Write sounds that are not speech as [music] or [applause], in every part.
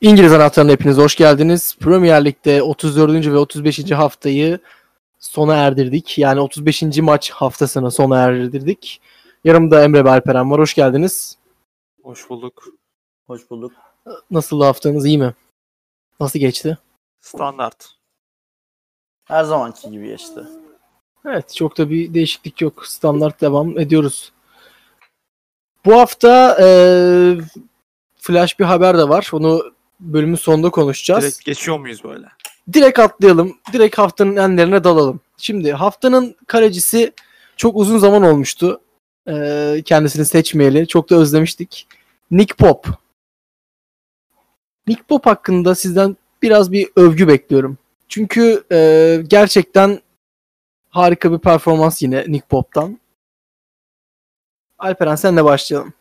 İngiliz anahtarına hepiniz hoş geldiniz. Premier Lig'de 34. ve 35. haftayı sona erdirdik. Yani 35. maç haftasını sona erdirdik. Yanımda Emre ve Alperen var. Hoş geldiniz. Hoş bulduk. Hoş bulduk. Nasıl haftanız iyi mi? Nasıl geçti? Standart. Her zamanki gibi geçti. Evet çok da bir değişiklik yok. Standart devam ediyoruz. Bu hafta e, flash bir haber de var. Onu bölümün sonunda konuşacağız. Direkt geçiyor muyuz böyle? Direkt atlayalım. Direkt haftanın enlerine dalalım. Şimdi haftanın kalecisi çok uzun zaman olmuştu. Ee, kendisini seçmeyeli. Çok da özlemiştik. Nick Pop. Nick Pop hakkında sizden biraz bir övgü bekliyorum. Çünkü e, gerçekten harika bir performans yine Nick Pop'tan. Alperen senle başlayalım.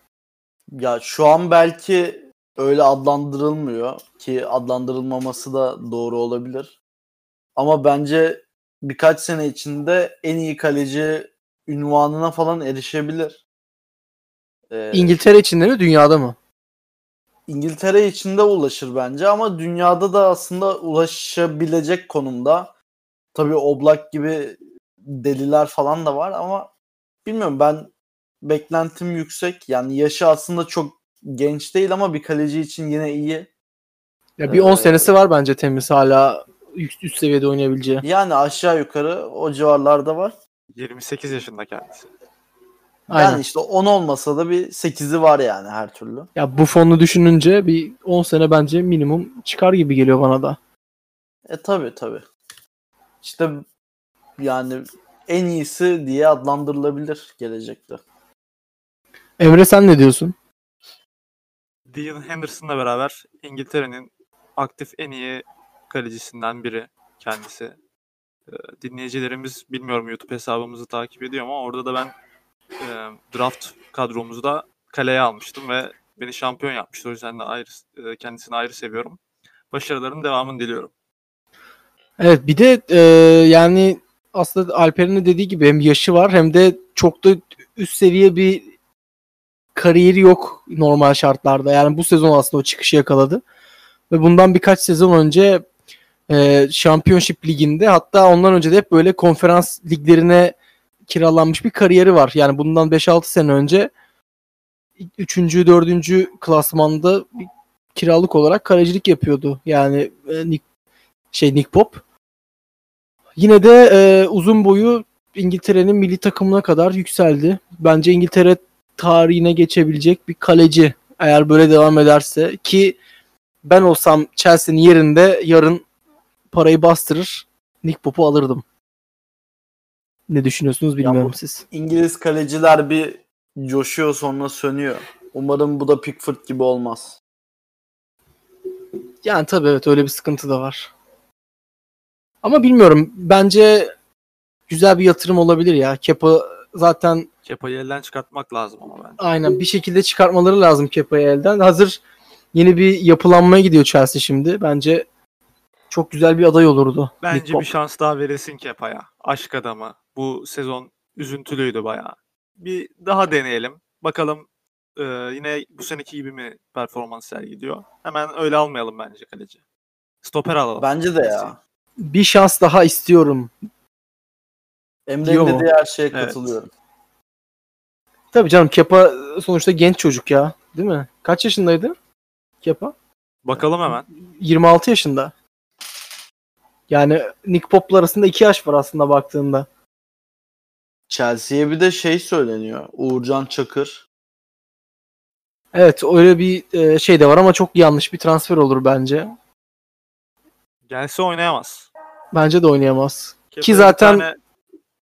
Ya şu an belki öyle adlandırılmıyor ki adlandırılmaması da doğru olabilir. Ama bence birkaç sene içinde en iyi kaleci ünvanına falan erişebilir. Ee, İngiltere içinde mi dünyada mı? İngiltere içinde ulaşır bence ama dünyada da aslında ulaşabilecek konumda. Tabii Oblak gibi deliler falan da var ama bilmiyorum ben beklentim yüksek. Yani yaşı aslında çok genç değil ama bir kaleci için yine iyi. Ya bir 10 ee, senesi var bence temiz hala üst, üst seviyede oynayabileceği. Yani aşağı yukarı o civarlarda var. 28 yaşında kendisi. Aynen. Yani işte 10 olmasa da bir 8'i var yani her türlü. Ya bu fonu düşününce bir 10 sene bence minimum çıkar gibi geliyor bana da. E tabi tabi. İşte yani en iyisi diye adlandırılabilir gelecekte. Emre sen ne diyorsun? Dean Henderson'la beraber İngiltere'nin aktif en iyi kalecisinden biri kendisi. Ee, dinleyicilerimiz bilmiyorum YouTube hesabımızı takip ediyor ama orada da ben e, draft kadromuzda kaleye almıştım ve beni şampiyon yapmıştı. O yüzden de ayrı, e, kendisini ayrı seviyorum. Başarıların devamını diliyorum. Evet bir de e, yani aslında Alper'in dediği gibi hem yaşı var hem de çok da üst seviye bir kariyeri yok normal şartlarda. Yani bu sezon aslında o çıkışı yakaladı. Ve bundan birkaç sezon önce e, Championship Ligi'nde hatta ondan önce de hep böyle konferans liglerine kiralanmış bir kariyeri var. Yani bundan 5-6 sene önce 3. 4. klasmanda bir kiralık olarak kalecilik yapıyordu. Yani e, Nick, şey Nick Pop. Yine de e, uzun boyu İngiltere'nin milli takımına kadar yükseldi. Bence İngiltere tarihine geçebilecek bir kaleci eğer böyle devam ederse ki ben olsam Chelsea'nin yerinde yarın parayı bastırır Nick Pop'u alırdım. Ne düşünüyorsunuz bilmiyorum siz. İngiliz kaleciler bir coşuyor sonra sönüyor. Umarım bu da Pickford gibi olmaz. Yani tabii evet öyle bir sıkıntı da var. Ama bilmiyorum. Bence güzel bir yatırım olabilir ya. Kepa zaten Kepa'yı elden çıkartmak lazım ama ben. Aynen bir şekilde çıkartmaları lazım Kepa'yı elden. Hazır yeni bir yapılanmaya gidiyor Chelsea şimdi. Bence çok güzel bir aday olurdu. Bence bir şans daha veresin Kepa'ya. Aşk adamı. Bu sezon üzüntülüydü bayağı. Bir daha deneyelim. Bakalım e, yine bu seneki gibi mi performans sergiliyor. Hemen öyle almayalım bence kaleci. Stoper alalım. Bence de ya. Bir şans daha istiyorum. Emre'nin dediği her şeye katılıyorum. Tabii canım Kepa sonuçta genç çocuk ya. Değil mi? Kaç yaşındaydı Kepa? Bakalım hemen. 26 yaşında. Yani Nick Pop'la arasında 2 yaş var aslında baktığında. Chelsea'ye bir de şey söyleniyor. Uğurcan Çakır. Evet öyle bir e, şey de var ama çok yanlış bir transfer olur bence. Gelse oynayamaz. Bence de oynayamaz. Kepa Ki zaten tane...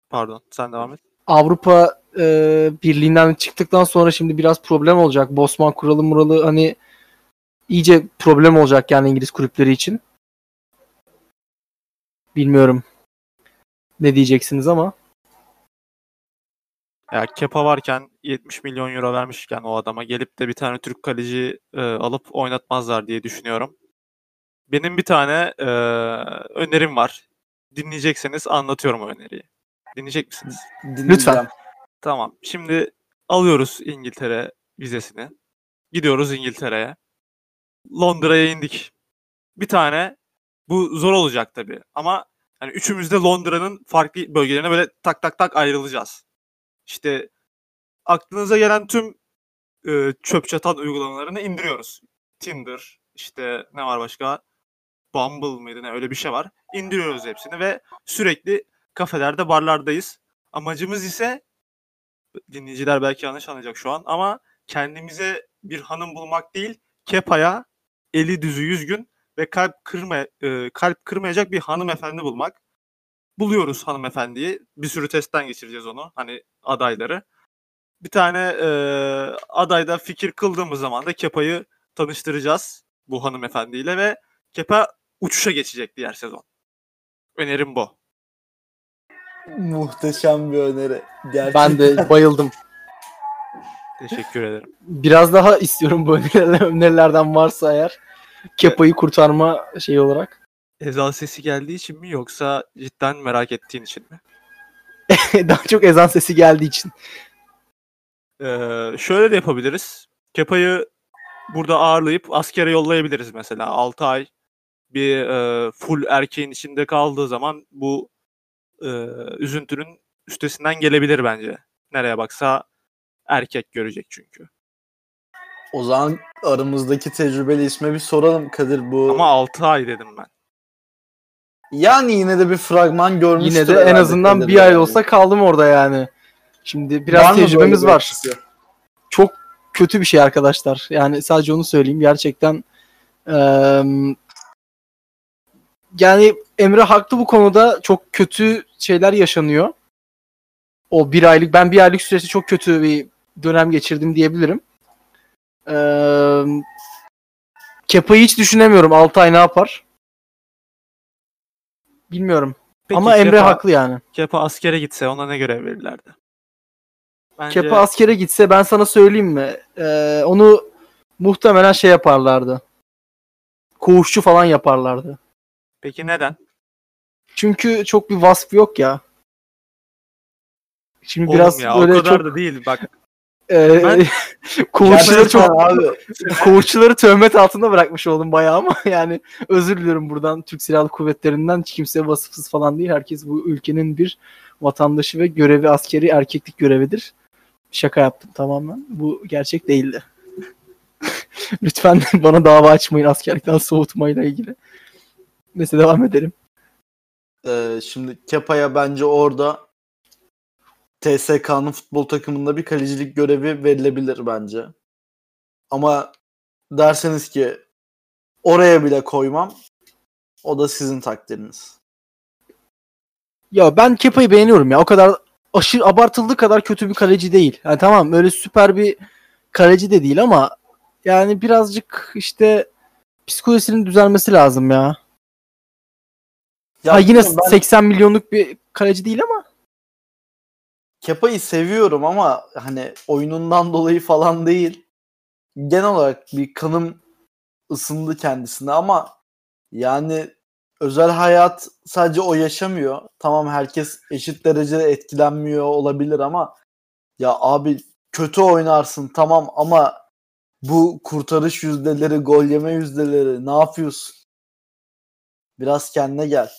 pardon sen devam et. Avrupa e, birliğinden çıktıktan sonra şimdi biraz problem olacak. Bosman kuralı muralı hani iyice problem olacak yani İngiliz kulüpleri için. Bilmiyorum ne diyeceksiniz ama. Ya Kepa varken 70 milyon euro vermişken o adama gelip de bir tane Türk kaleci e, alıp oynatmazlar diye düşünüyorum. Benim bir tane e, önerim var. Dinleyecekseniz anlatıyorum o öneriyi. Dinleyecek misiniz? Lütfen. Tamam. Şimdi alıyoruz İngiltere vizesini. Gidiyoruz İngiltere'ye. Londra'ya indik. Bir tane bu zor olacak tabii ama hani üçümüz de Londra'nın farklı bölgelerine böyle tak tak tak ayrılacağız. İşte aklınıza gelen tüm e, çöp çatan uygulamalarını indiriyoruz. Tinder, işte ne var başka? Bumble mıydı ne öyle bir şey var. İndiriyoruz hepsini ve sürekli kafelerde, barlardayız. Amacımız ise dinleyiciler belki yanlış anlayacak şu an ama kendimize bir hanım bulmak değil, Kepa'ya eli düzü yüzgün ve kalp kırma e, kalp kırmayacak bir hanımefendi bulmak. Buluyoruz hanımefendiyi. Bir sürü testten geçireceğiz onu. Hani adayları. Bir tane e, adayda fikir kıldığımız zaman da Kepa'yı tanıştıracağız bu hanımefendiyle ve Kepa uçuşa geçecek diğer sezon. Önerim bu. Muhteşem bir öneri. Gerçekten. Ben de [laughs] bayıldım. Teşekkür ederim. Biraz daha istiyorum bu öneriler- önerilerden varsa eğer. Kepa'yı kurtarma şeyi olarak. Ezan sesi geldiği için mi yoksa cidden merak ettiğin için mi? [laughs] daha çok ezan sesi geldiği için. Ee, şöyle de yapabiliriz. Kepa'yı burada ağırlayıp askere yollayabiliriz mesela. 6 ay bir e, full erkeğin içinde kaldığı zaman bu e, üzüntünün üstesinden gelebilir bence. Nereye baksa erkek görecek çünkü. O zaman aramızdaki tecrübeli isme bir soralım Kadir bu. Ama 6 ay dedim ben. Yani yine de bir fragman görmüştür. Yine de en azından bir ay yani. olsa kaldım orada yani. Şimdi Var biraz böyle tecrübemiz var. etkisi? Çok kötü bir şey arkadaşlar. Yani sadece onu söyleyeyim. Gerçekten eee, yani Emre haklı bu konuda. Çok kötü şeyler yaşanıyor. O bir aylık ben bir aylık süresi çok kötü bir dönem geçirdim diyebilirim. Eee Kepa'yı hiç düşünemiyorum. 6 ay ne yapar? Bilmiyorum. Peki Ama Emre Kepa, haklı yani. Kepa askere gitse ona ne görev verirlerdi? Bence Kepa askere gitse ben sana söyleyeyim mi? Ee, onu muhtemelen şey yaparlardı. Koğuşçu falan yaparlardı. Peki neden? Çünkü çok bir vasfı yok ya. Şimdi Oğlum biraz ya o böyle kadar çok da değil. Bak e, Ben- [laughs] koğuşçuları çok abi. [laughs] koğuşçuları töhmet altında bırakmış oldum bayağı ama [laughs] yani özür diliyorum buradan Türk Silahlı Kuvvetlerinden hiç kimse vasıfsız falan değil. Herkes bu ülkenin bir vatandaşı ve görevi askeri erkeklik görevidir. Şaka yaptım tamamen. Bu gerçek değildi. Lütfen bana dava açmayın askerlikten soğutmayla ilgili. Neyse devam edelim. Ee, şimdi Kepa'ya bence orada TSK'nın futbol takımında bir kalecilik görevi verilebilir bence. Ama derseniz ki oraya bile koymam o da sizin takdiriniz. Ya ben Kepa'yı beğeniyorum ya. O kadar aşırı abartıldığı kadar kötü bir kaleci değil. Yani tamam öyle süper bir kaleci de değil ama yani birazcık işte psikolojisinin düzelmesi lazım ya. Ya ha yine ben 80 milyonluk bir kaleci değil ama Kepa'yı seviyorum ama hani oyunundan dolayı falan değil. Genel olarak bir kanım ısındı kendisine ama yani özel hayat sadece o yaşamıyor. Tamam herkes eşit derecede etkilenmiyor olabilir ama ya abi kötü oynarsın tamam ama bu kurtarış yüzdeleri, gol yeme yüzdeleri ne yapıyorsun? Biraz kendine gel.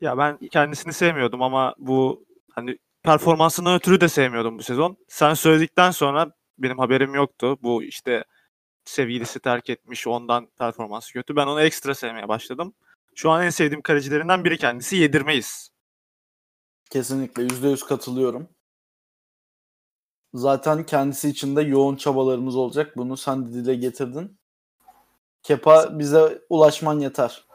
Ya ben kendisini sevmiyordum ama bu hani performansından ötürü de sevmiyordum bu sezon. Sen söyledikten sonra benim haberim yoktu. Bu işte sevgilisi terk etmiş ondan performansı kötü. Ben onu ekstra sevmeye başladım. Şu an en sevdiğim kalecilerinden biri kendisi yedirmeyiz. Kesinlikle %100 katılıyorum. Zaten kendisi için de yoğun çabalarımız olacak. Bunu sen de dile getirdin. Kepa bize ulaşman yeter.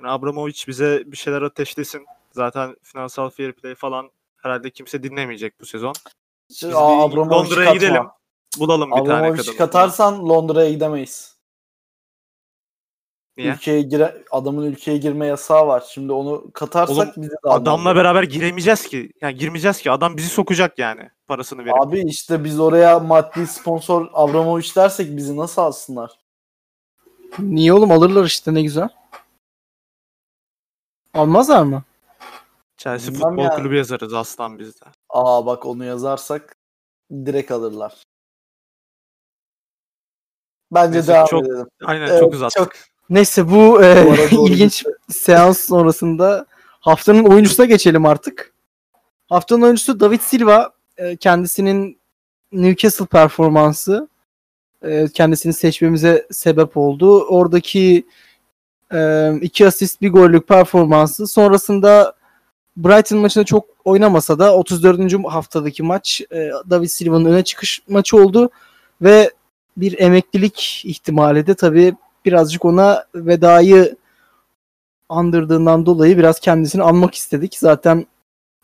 Yani Abramovich bize bir şeyler ateşlesin. Zaten finansal fair play falan herhalde kimse dinlemeyecek bu sezon. Biz Londra'ya katma. gidelim. Bulalım bir tane kadın. katarsan Londra'ya gidemeyiz. Niye? Ülkeye gire adamın ülkeye girme yasağı var. Şimdi onu katarsak Oğlum, bizi de Adamla beraber giremeyeceğiz ki. Yani girmeyeceğiz ki. Adam bizi sokacak yani parasını verip. Abi işte biz oraya maddi sponsor Abramovich dersek bizi nasıl alsınlar? niye oğlum alırlar işte ne güzel. Almazlar mı? Chelsea Bilmem Futbol ya. Kulübü yazarız aslan bizde. Aa bak onu yazarsak direkt alırlar. Bence Neyse, devam çok- edelim. Aynen Evet, çok uzattık. çok- Neyse bu e, Bu [laughs] ilginç seans sonrasında haftanın oyuncusuna geçelim artık. Haftanın oyuncusu David Silva. E, kendisinin Newcastle performansı e, kendisini seçmemize sebep oldu. Oradaki e, iki asist bir gollük performansı. Sonrasında Brighton maçında çok oynamasa da 34. haftadaki maç e, David Silva'nın öne çıkış maçı oldu ve bir emeklilik ihtimali de tabii birazcık ona vedayı andırdığından dolayı biraz kendisini anmak istedik. Zaten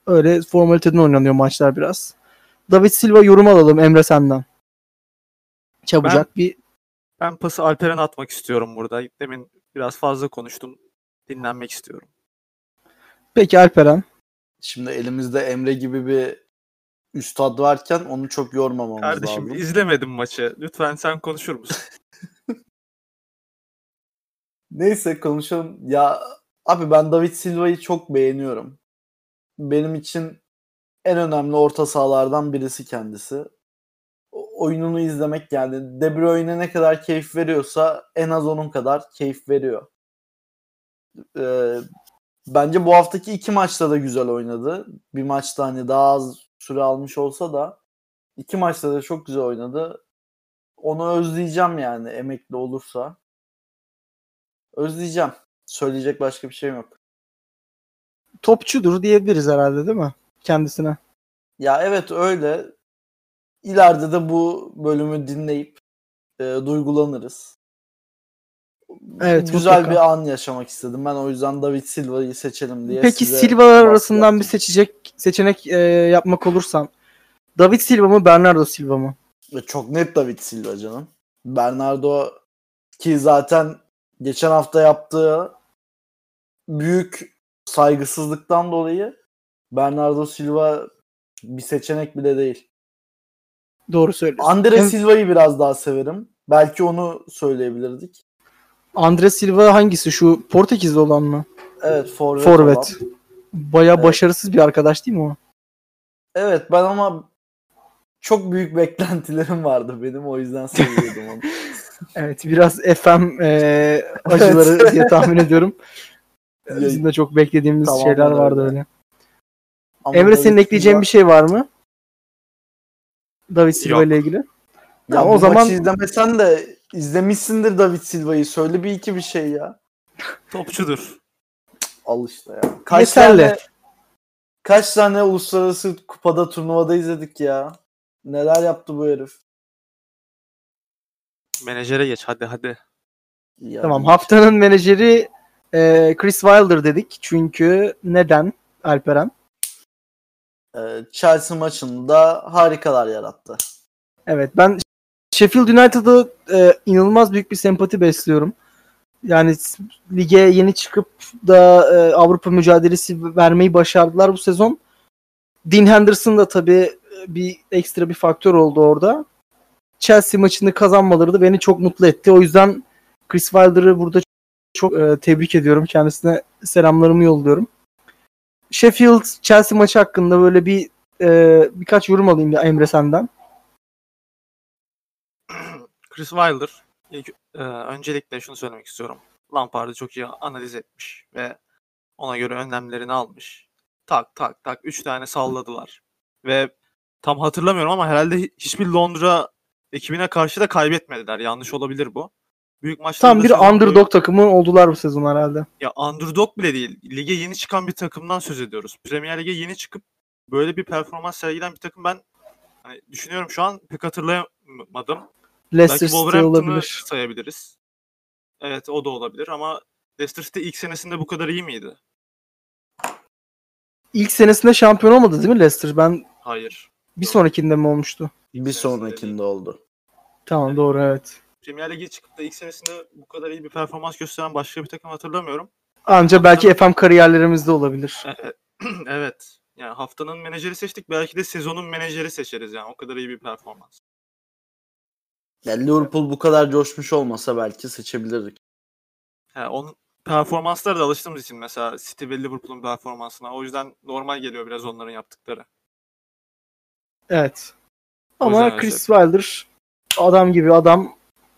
öyle formaliteden oynanıyor maçlar biraz. David Silva yorum alalım Emre senden. Çabucak bir Ben pası Alperen'e atmak istiyorum burada. Demin biraz fazla konuştum. Dinlenmek istiyorum. peki Alperen. Şimdi elimizde Emre gibi bir üstad varken onu çok yormamamız Kardeşim lazım. izlemedim maçı. Lütfen sen konuşur musun? [laughs] Neyse konuşalım. Ya abi ben David Silva'yı çok beğeniyorum. Benim için en önemli orta sahalardan birisi kendisi. Oyununu izlemek yani De Bruyne ne kadar keyif veriyorsa en az onun kadar keyif veriyor. Ee, bence bu haftaki iki maçta da güzel oynadı. Bir maçta hani daha az süre almış olsa da iki maçta da çok güzel oynadı. Onu özleyeceğim yani emekli olursa. Özleyeceğim. Söyleyecek başka bir şeyim yok. Topçudur diyebiliriz herhalde değil mi? Kendisine. Ya evet öyle. İleride de bu bölümü dinleyip e, duygulanırız. Evet, Güzel mutlaka. bir an yaşamak istedim. Ben o yüzden David Silva'yı seçelim diye Peki Silva'lar arasından bir seçecek seçenek e, yapmak olursan David Silva mı Bernardo Silva mı? Çok net David Silva canım. Bernardo ki zaten geçen hafta yaptığı büyük saygısızlıktan dolayı Bernardo Silva bir seçenek bile değil. Doğru söylüyorsun. Andre Hem- Silva'yı biraz daha severim. Belki onu söyleyebilirdik. Andre Silva hangisi? Şu Portekizli olan mı? Evet forvet. Forvet. Baya Evet. başarısız bir arkadaş değil mi o? Evet ben ama çok büyük [laughs] beklentilerim vardı benim o yüzden seviyordum onu. [laughs] Evet biraz FM e, acıları diye tahmin ediyorum. [laughs] Bizim de çok beklediğimiz Tamamen şeyler vardı öyle. öyle. Ama Emre senin ekleyeceğin bir şey var mı? David Silva ile ilgili. Ya Tamam, o zaman- zaman izlemesen de izlemişsindir David Silva'yı. Söyle bir iki bir şey ya. Topçudur. Al işte ya. Kaç Yeterli. tane kaç tane uluslararası kupada turnuvada izledik ya. Neler yaptı bu herif. Menajere geç hadi hadi. Ya Tamam bir- haftanın menajeri e, Chris Wilder dedik. Çünkü neden Alperen? Ee, Chelsea maçında harikalar yarattı. Evet ben Sheffield United'a e, inanılmaz büyük bir sempati besliyorum. Yani lige yeni çıkıp da e, Avrupa mücadelesi vermeyi başardılar bu sezon. Dean Henderson da tabii e, bir ekstra bir faktör oldu orada. Chelsea maçını kazanmaları da beni çok mutlu etti. O yüzden Chris Wilder'ı burada çok e, tebrik ediyorum. Kendisine selamlarımı yolluyorum. Sheffield Chelsea maçı hakkında böyle bir e, birkaç yorum alayım da Emre senden. Chris Wilder e, öncelikle şunu söylemek istiyorum. Lampard'ı çok iyi analiz etmiş ve ona göre önlemlerini almış. Tak tak tak 3 tane salladılar. Ve tam hatırlamıyorum ama herhalde hi- hiçbir Londra ekibine karşı da kaybetmediler. Yanlış olabilir bu. Büyük maçlarda Tam bir underdog takımı oldular bu sezon herhalde. Ya underdog bile değil. Lige yeni çıkan bir takımdan söz ediyoruz. Premier Lig'e yeni çıkıp böyle bir performans sergilen bir takım ben hani düşünüyorum şu an pek hatırlayamadım. Leicester Belki City olabilir. sayabiliriz. Evet o da olabilir ama Leicester City ilk senesinde bu kadar iyi miydi? İlk senesinde şampiyon olmadı değil mi Leicester? Ben Hayır. bir sonrakinde mi olmuştu? Bir sonrakinde oldu. Tamam doğru evet. Premier Lig'e çıkıp da ilk senesinde bu kadar iyi bir performans gösteren başka bir takım hatırlamıyorum. Anca belki FM kariyerlerimizde olabilir. Evet. [clears throat] evet. Yani haftanın menajeri seçtik. Belki de sezonun menajeri seçeriz yani. O kadar iyi bir performans. Yani Liverpool bu kadar coşmuş olmasa belki seçebilirdik. He, onun performanslara da alıştığımız için mesela City ve Liverpool'un performansına. O yüzden normal geliyor biraz onların yaptıkları. Evet. Ama Chris Wilder adam gibi adam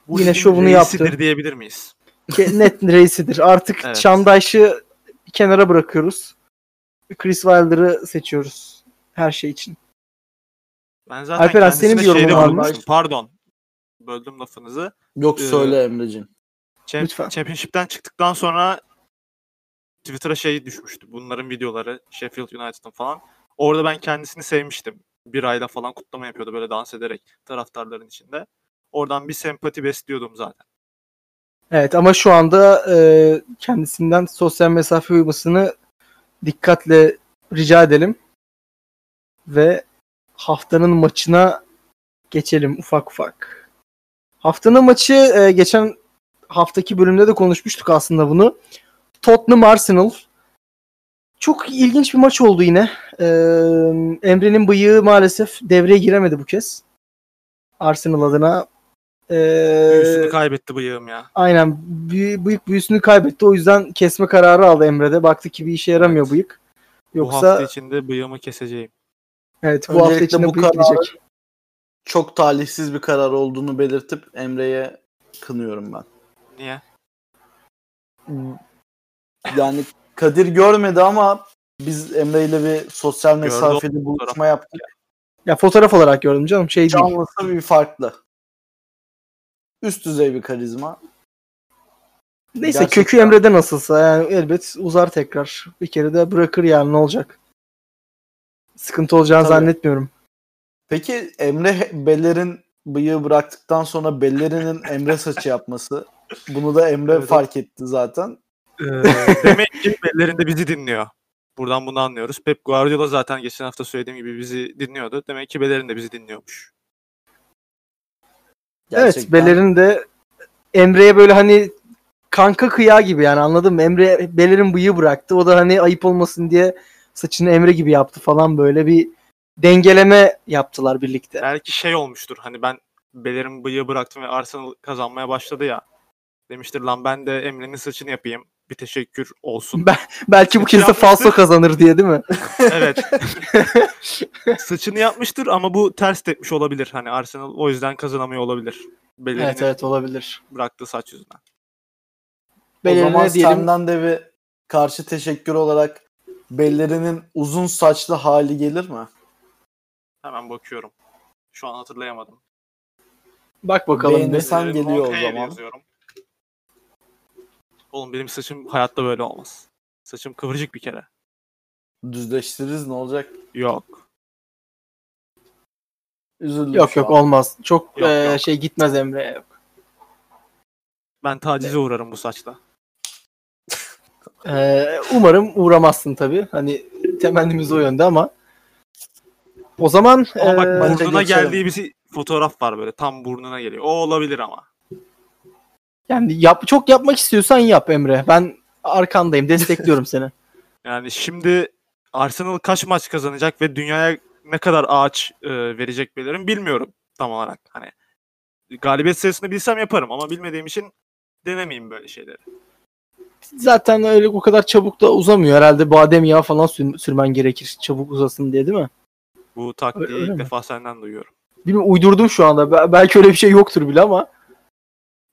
Bu Yine şovunu reisidir yaptı. diyebilir miyiz? Net [laughs] reisidir. Artık Evet. Çandayş'ı bir kenara bırakıyoruz. Chris Wilder'ı seçiyoruz her şey için. Ben zaten Alperen, senin bir yorumun var. Pardon. Böldüm lafınızı. Yok Ee, söyle Emre'cim. Champ- Lütfen. Championship'ten çıktıktan sonra Twitter'a şey düşmüştü. Bunların videoları Sheffield United'ın falan. Orada ben kendisini sevmiştim. Bir ayda falan kutlama yapıyordu böyle dans ederek taraftarların içinde. Oradan bir sempati besliyordum zaten. Evet ama şu anda e, kendisinden sosyal mesafe uymasını dikkatle rica edelim. Ve haftanın maçına geçelim ufak ufak. Haftanın maçı e, geçen haftaki bölümde de konuşmuştuk aslında bunu. Tottenham Arsenal. Çok ilginç bir maç oldu yine. E, Emre'nin bıyığı maalesef devreye giremedi bu kez. Arsenal adına. E, Büyüsünü kaybetti bıyığım ya. Aynen büyü, bıyık büyüsünü kaybetti. O yüzden kesme kararı aldı Emre'de. Baktı ki bir işe yaramıyor Evet. bıyık. Bu Yoksa hafta içinde bıyığımı keseceğim. evet bu hafta Öncelikle içinde bu bıyık kararı- gidecek. Çok talihsiz bir karar olduğunu belirtip Emre'ye kınıyorum ben. Niye? Yani Kadir görmedi ama biz Emre ile bir sosyal o buluşma yaptık. Ya fotoğraf olarak gördüm canım. Şey değil. Canlısı bir farklı. Üst düzey bir karizma. Neyse Gerçekten. kökü Emre'de nasılsa yani elbet uzar tekrar. Bir kere de bırakır yani ne olacak? Sıkıntı olacağını Tabii. zannetmiyorum. Peki Emre Beller'in bıyığı bıraktıktan sonra Beller'in Emre saçı yapması. Bunu da Emre Evet. fark etti zaten. Demek ki bellerinde bizi dinliyor. Buradan bunu anlıyoruz. Pep Guardiola zaten geçen hafta söylediğim gibi bizi dinliyordu. Demek ki Bellerin de bizi dinliyormuş. Evet Gerçekten. Beler'in de Emre'ye böyle hani kanka kıya gibi yani anladın mı? Emre Beler'in bıyığı bıraktı. O da hani ayıp olmasın diye saçını Emre gibi yaptı falan böyle bir dengeleme yaptılar birlikte. Belki şey olmuştur. Hani ben Bellerin bıyığı bıraktım ve Arsenal kazanmaya başladı ya. Demiştir lan ben de Emre'nin saçını yapayım. Bir teşekkür olsun. Ben- Belki bu kez de falso kazanır diye değil mi? evet. [laughs] Saçını yapmıştır ama bu ters tepmiş olabilir. Hani Arsenal o yüzden kazanamıyor olabilir. Bellerin evet evet olabilir. bıraktığı saç yüzünden. O zaman diyelim senden de bir karşı teşekkür olarak Bellerinin uzun saçlı hali gelir mi? Hemen bakıyorum. Şu an hatırlayamadım. bak bakalım. Beğenirsen geliyor o zaman. yazıyorum. Oğlum benim saçım hayatta böyle olmaz. Saçım kıvırcık bir kere. Düzleştiririz ne olacak? Yok. Üzüldüm Yok şu yok an. olmaz. Çok Yok, e, yok. şey gitmez Emre'ye. Yok. Ben tacize uğrarım bu saçla. E, umarım uğramazsın tabii. Hani temennimiz o yönde ama o zaman Ama bak e, bence burnuna geçelim. geldiği bir fotoğraf var böyle. Tam burnuna geliyor. O olabilir ama. Yani yap çok yapmak istiyorsan yap Emre. Ben arkandayım. Destekliyorum [laughs] seni. Yani şimdi Arsenal kaç maç kazanacak ve dünyaya ne kadar ağaç e, verecek Bellerin bilmiyorum tam olarak. Hani galibiyet sayısını bilsem yaparım ama bilmediğim için denemeyeyim böyle şeyleri. Zaten öyle o kadar çabuk da uzamıyor. Herhalde badem yağı falan sür- sürmen gerekir çabuk uzasın diye değil mi? Bu taktiği Öyle ilk mi? defa senden duyuyorum. Bilmiyorum uydurdum şu anda. Be- belki öyle bir şey yoktur bile ama.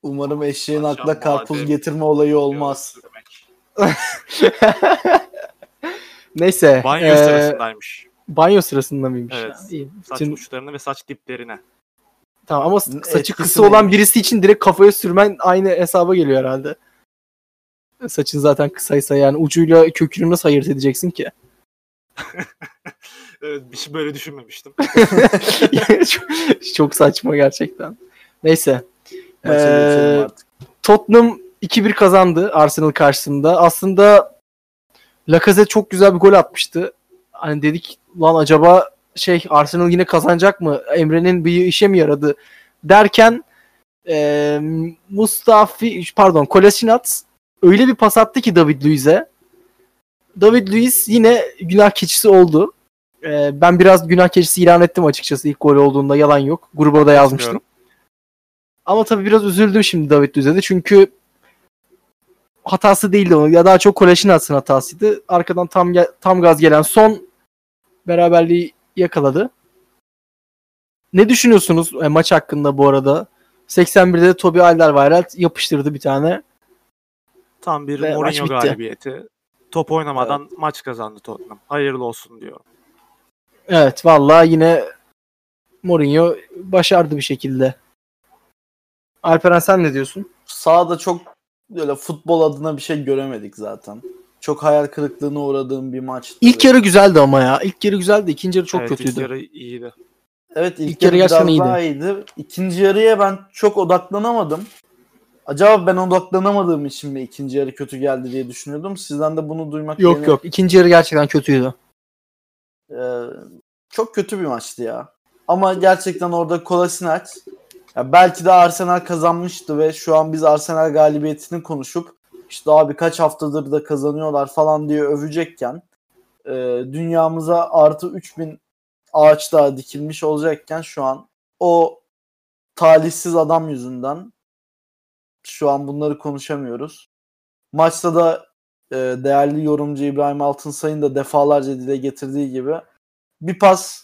Umarım eşeğin Akşam akla karpuz badem getirme olayı olmaz. [laughs] Neyse. Banyo e, sırasındaymış. Banyo sırasında mıymış? Evet. Ha, iyi. Saç Bütün- uçlarına ve saç diplerine. Tamam ama Etkisi saçı kısa neymiş? olan birisi için direkt kafaya sürmen aynı hesaba geliyor herhalde. Saçın zaten kısaysa yani ucuyla kökünü nasıl ayırt edeceksin ki? [laughs] Evet, bir şey böyle düşünmemiştim. çok, [laughs] çok saçma gerçekten. Neyse. Ee. Tottenham 2-1 kazandı Arsenal karşısında. Aslında Lacazette çok güzel bir gol atmıştı. Hani dedik lan acaba şey Arsenal yine kazanacak mı? Emre'nin bir işe mi yaradı? Derken e, Mustafi pardon Kolasinac öyle bir pas attı ki David Luiz'e. David Luiz yine günah keçisi oldu. E, ben biraz günah keçisi ilan ettim açıkçası ilk gol olduğunda yalan yok. Gruba da yazmıştım. Ama tabii biraz üzüldüm şimdi David Luiz'e de çünkü hatası değildi onun. Ya daha çok Kolasinacs'ın hatasıydı. Arkadan tam tam gaz gelen son beraberliği yakaladı. Ne düşünüyorsunuz e, maç hakkında bu arada? 81'de de Toby Alderweireld yapıştırdı bir tane. Tam bir Ve Mourinho galibiyeti. Top oynamadan maç kazandı Tottenham. Hayırlı olsun diyor. Evet vallahi yine Mourinho başardı bir şekilde. Alperen sen ne diyorsun? Sahada çok böyle futbol adına bir şey göremedik zaten. Çok hayal kırıklığına uğradığım bir maçtı. İlk yarı güzeldi ama ya. İlk yarı güzeldi. İkinci yarı çok evet, kötüydü. ilk yarı iyiydi. Evet ilk, İlk yarı, yarı biraz iyiydi. daha iyiydi. İkinci yarıya ben çok odaklanamadım. Acaba ben odaklanamadığım için mi ikinci yarı kötü geldi diye düşünüyordum. Sizden de bunu duymak Yok beni- yok. İkinci yarı gerçekten kötüydü. Ee, çok kötü bir maçtı ya. Ama gerçekten orada Kolasinac ya belki de Arsenal kazanmıştı ve şu an biz Arsenal galibiyetini konuşup işte abi kaç haftadır da kazanıyorlar falan diye övecekken e, dünyamıza artı 3000 ağaç daha dikilmiş olacakken şu an o talihsiz adam yüzünden şu an bunları konuşamıyoruz. Maçta da e, değerli yorumcu İbrahim Altınsay'ın da defalarca dile getirdiği gibi bir pas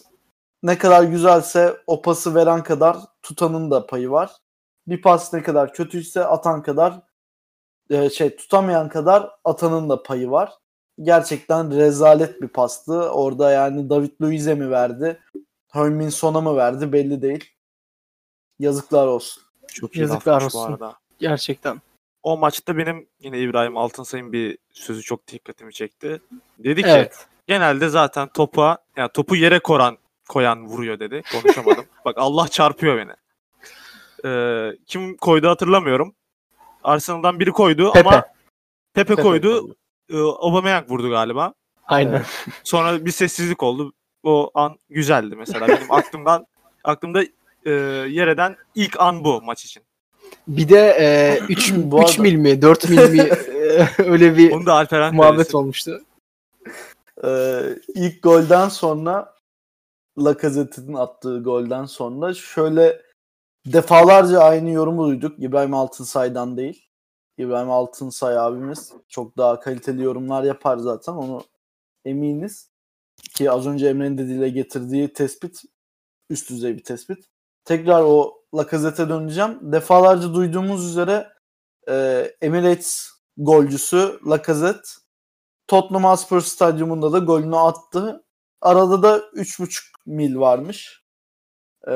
ne kadar güzelse o pası veren kadar tutanın da payı var. Bir pas ne kadar kötüyse atan kadar e, şey tutamayan kadar atanın da payı var. Gerçekten rezalet bir pastı. Orada yani David Luiz'e mi verdi? Heung-min Son'a mı verdi belli değil. Yazıklar olsun. Çok iyi Yazıklar lafmış bu olsun. arada. Gerçekten. O maçta benim yine İbrahim Altınsay'ın bir sözü çok dikkatimi çekti. Dedi ki Evet. genelde zaten topa yani topu yere koran koyan vuruyor dedi. Konuşamadım. [laughs] Bak Allah çarpıyor beni. Ee, kim koydu hatırlamıyorum. Arsenal'dan biri koydu Pepe. ama Pepe, Pepe koydu. Ee, Aubameyang vurdu galiba. Aynen. Sonra bir sessizlik oldu. O an güzeldi mesela. Benim [laughs] aklımdan aklımda e, yer eden ilk an bu maç için. Bir de [laughs] 3 Bu arada- mil mi 4 mil mi e, öyle bir Onu da muhabbet olmuştu. Ee, ilk golden sonra Lacazette'in attığı golden sonra şöyle defalarca aynı yorumu duyduk. İbrahim Altınsay'dan değil. İbrahim Altınsay abimiz çok daha kaliteli yorumlar yapar zaten onu eminiz. Ki az önce Emre'nin de dile getirdiği tespit üst düzey bir tespit. Tekrar o Lacazette'e döneceğim. Defalarca duyduğumuz üzere e, Emirates golcüsü Lacazette Tottenham Hotspur Stadyumunda da golünü attı. Arada da 3,5 mil varmış. Ee,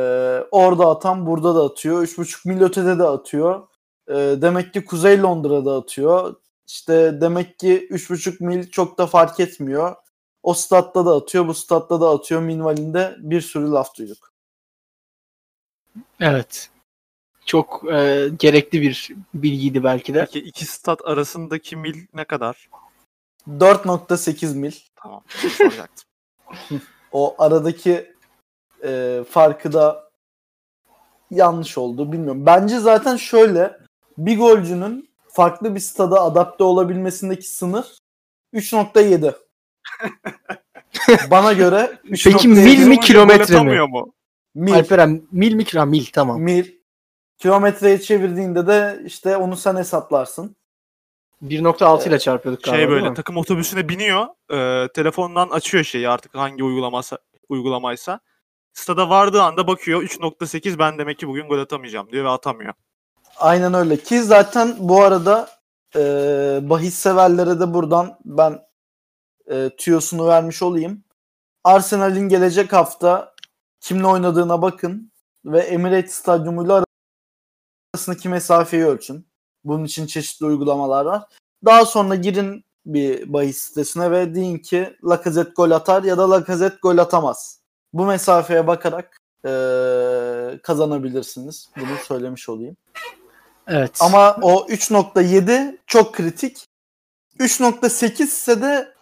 orada atan burada da atıyor. 3,5 mil ötede de atıyor. Ee, demek ki Kuzey Londra'da atıyor. İşte demek ki 3,5 mil çok da fark etmiyor. O statta da atıyor, bu statta da atıyor minvalinde bir sürü laf duyduk. Evet. Çok e, gerekli bir bilgiydi belki de. Peki iki stat arasındaki mil ne kadar? 4.8 mil. Tamam. Soracaktım. O aradaki e, farkı da yanlış oldu bilmiyorum. Bence zaten şöyle bir golcünün farklı bir stada adapte olabilmesindeki sınır 3.7. Bana göre 3.7 Peki mil mi, kilometre mi? mu? mil, Alperen mil mi kira mil tamam. mil. Kilometreye çevirdiğinde de işte onu sen hesaplarsın. 1.6 ile çarpıyorduk galiba Şey böyle takım otobüsüne biniyor. e, telefondan açıyor şeyi artık hangi uygulaması uygulamaysa. Stada vardığı anda bakıyor 3.8 ben demek ki bugün gol atamayacağım diyor ve atamıyor. Aynen öyle ki zaten bu arada e, bahis severlere de buradan ben e, tüyosunu vermiş olayım. Arsenal'in gelecek hafta kimle oynadığına bakın ve Emirates Stadyumuyla arasındaki mesafeyi ölçün. Bunun için çeşitli uygulamalar var. Daha sonra girin bir bahis sitesine ve deyin ki Lacazette gol atar ya da Lacazette gol atamaz. Bu mesafeye bakarak e, kazanabilirsiniz. Bunu söylemiş olayım. Evet. Ama o 3.7 çok kritik. 3.8 ise de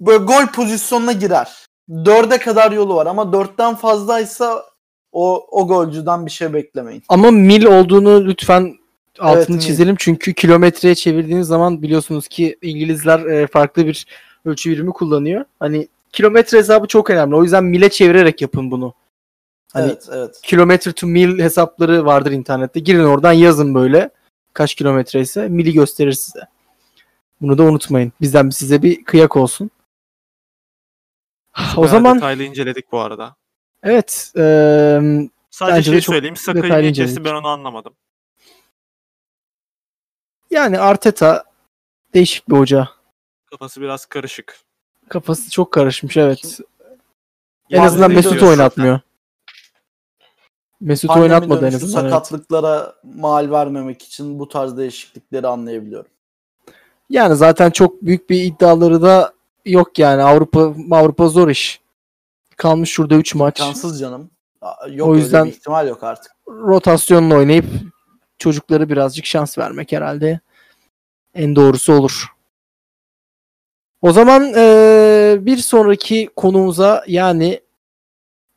böyle gol pozisyonuna girer. 4'e kadar yolu var ama 4'ten fazlaysa o, o golcüden bir şey beklemeyin. Ama mil olduğunu lütfen altını mil. çizelim. Çünkü kilometreye çevirdiğiniz zaman biliyorsunuz ki İngilizler e, farklı bir ölçü birimi kullanıyor. Hani kilometre hesabı çok önemli. O yüzden mile çevirerek yapın bunu. Hani evet, evet. kilometre to mil hesapları vardır internette. Girin oradan yazın böyle. Kaç kilometre ise mili gösterir size. Bunu da unutmayın. Bizden size bir kıyak olsun. o zaman detaylı inceledik bu arada. evet eee, Sadece şey söyleyeyim. Saka'yı detaylı niye kesti inceledik. ben onu anlamadım. Yani Arteta değişik bir hoca. Kafası biraz karışık. Kafası çok karışmış evet. En azından dönüşü oynatmıyor. Mesut'u Pandemi oynatmadı en dönüşü azından. evet. sakatlıklara mal vermemek için bu tarz değişiklikleri anlayabiliyorum. Yani zaten çok büyük bir iddiaları da yok yani. Avrupa Avrupa zor iş. Kalmış şurada 3 maç. Kansız canım. Yok O öyle yüzden- bir ihtimal yok artık. Rotasyonla oynayıp çocukları birazcık şans vermek herhalde en doğrusu olur. O zaman eee, bir sonraki konumuza yani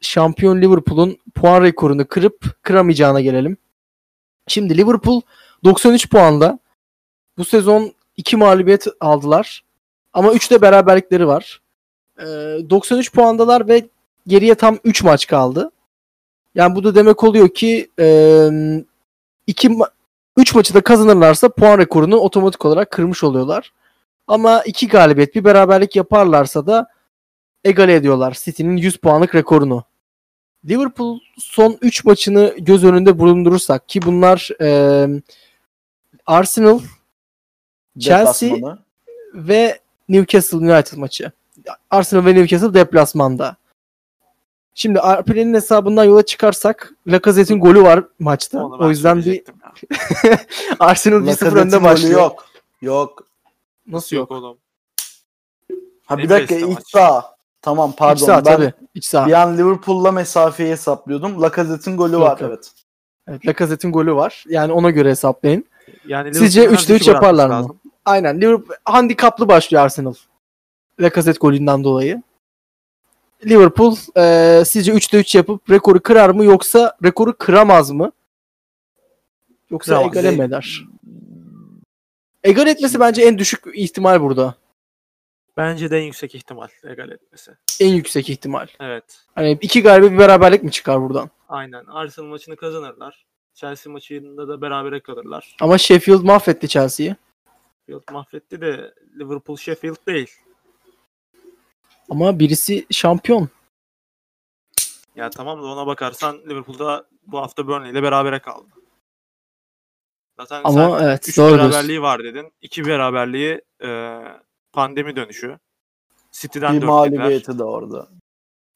şampiyon Liverpool'un puan rekorunu kırıp kıramayacağına gelelim. Şimdi Liverpool 93 puanda. Bu sezon 2 mağlubiyet aldılar. Ama 3 de beraberlikleri var. Eee, 93 puandalar ve geriye tam 3 maç kaldı. Yani bu da demek oluyor ki 2 3 maçı da kazanırlarsa puan rekorunu otomatik olarak kırmış oluyorlar. Ama 2 galibiyet bir beraberlik yaparlarsa da egale ediyorlar City'nin 100 puanlık rekorunu. Liverpool son 3 maçını göz önünde bulundurursak ki bunlar e, Arsenal Chelsea- Deplasmanı. ve Newcastle United maçı. Arsenal ve Newcastle deplasmanda. Şimdi Alperen'in hesabından yola çıkarsak Lacazette'in golü var maçta. Onu o yüzden bir. [laughs] Arsenal 1-0 Lacazette'in önde başlıyor. Yok. Yok. Nasıl yok? oğlum. Ha bir dakika iç saha. Tamam İç pardon. saha ben tabii. İç saha. bir an Liverpool'la mesafeyi hesaplıyordum. Lacazette'in golü Yok, var yok. evet. Evet, Lacazette'in golü var. Yani ona göre hesaplayın. Yani Sizce Liverpool'un üçte her üç iki gol atması yaparlar mı? lazım. Aynen. Liverpool handikaplı başlıyor Arsenal. Lacazette golünden dolayı. Liverpool e, sizce 3'te 3 yapıp rekoru kırar mı yoksa rekoru kıramaz mı? Yoksa Kıramaz. egale mi eder? Egal etmesi bence en düşük ihtimal burada. Bence de en yüksek ihtimal egal etmesi. En yüksek ihtimal. Evet. Hani iki galibiyet bir beraberlik mi çıkar buradan? Aynen. Arsenal maçını kazanırlar. Chelsea maçında da berabere kalırlar. Ama Sheffield mahvetti Chelsea'yi. Sheffield mahvetti de Liverpool Sheffield değil. Ama birisi şampiyon. Ya tamam da ona bakarsan Liverpool'da bu hafta Burnley ile berabere kaldı. Zaten Ama sen evet 3 doğru diyorsun. beraberliği var dedin. 2 beraberliği e, pandemi dönüşü. City'den Bir 4 mağlubiyeti de orada.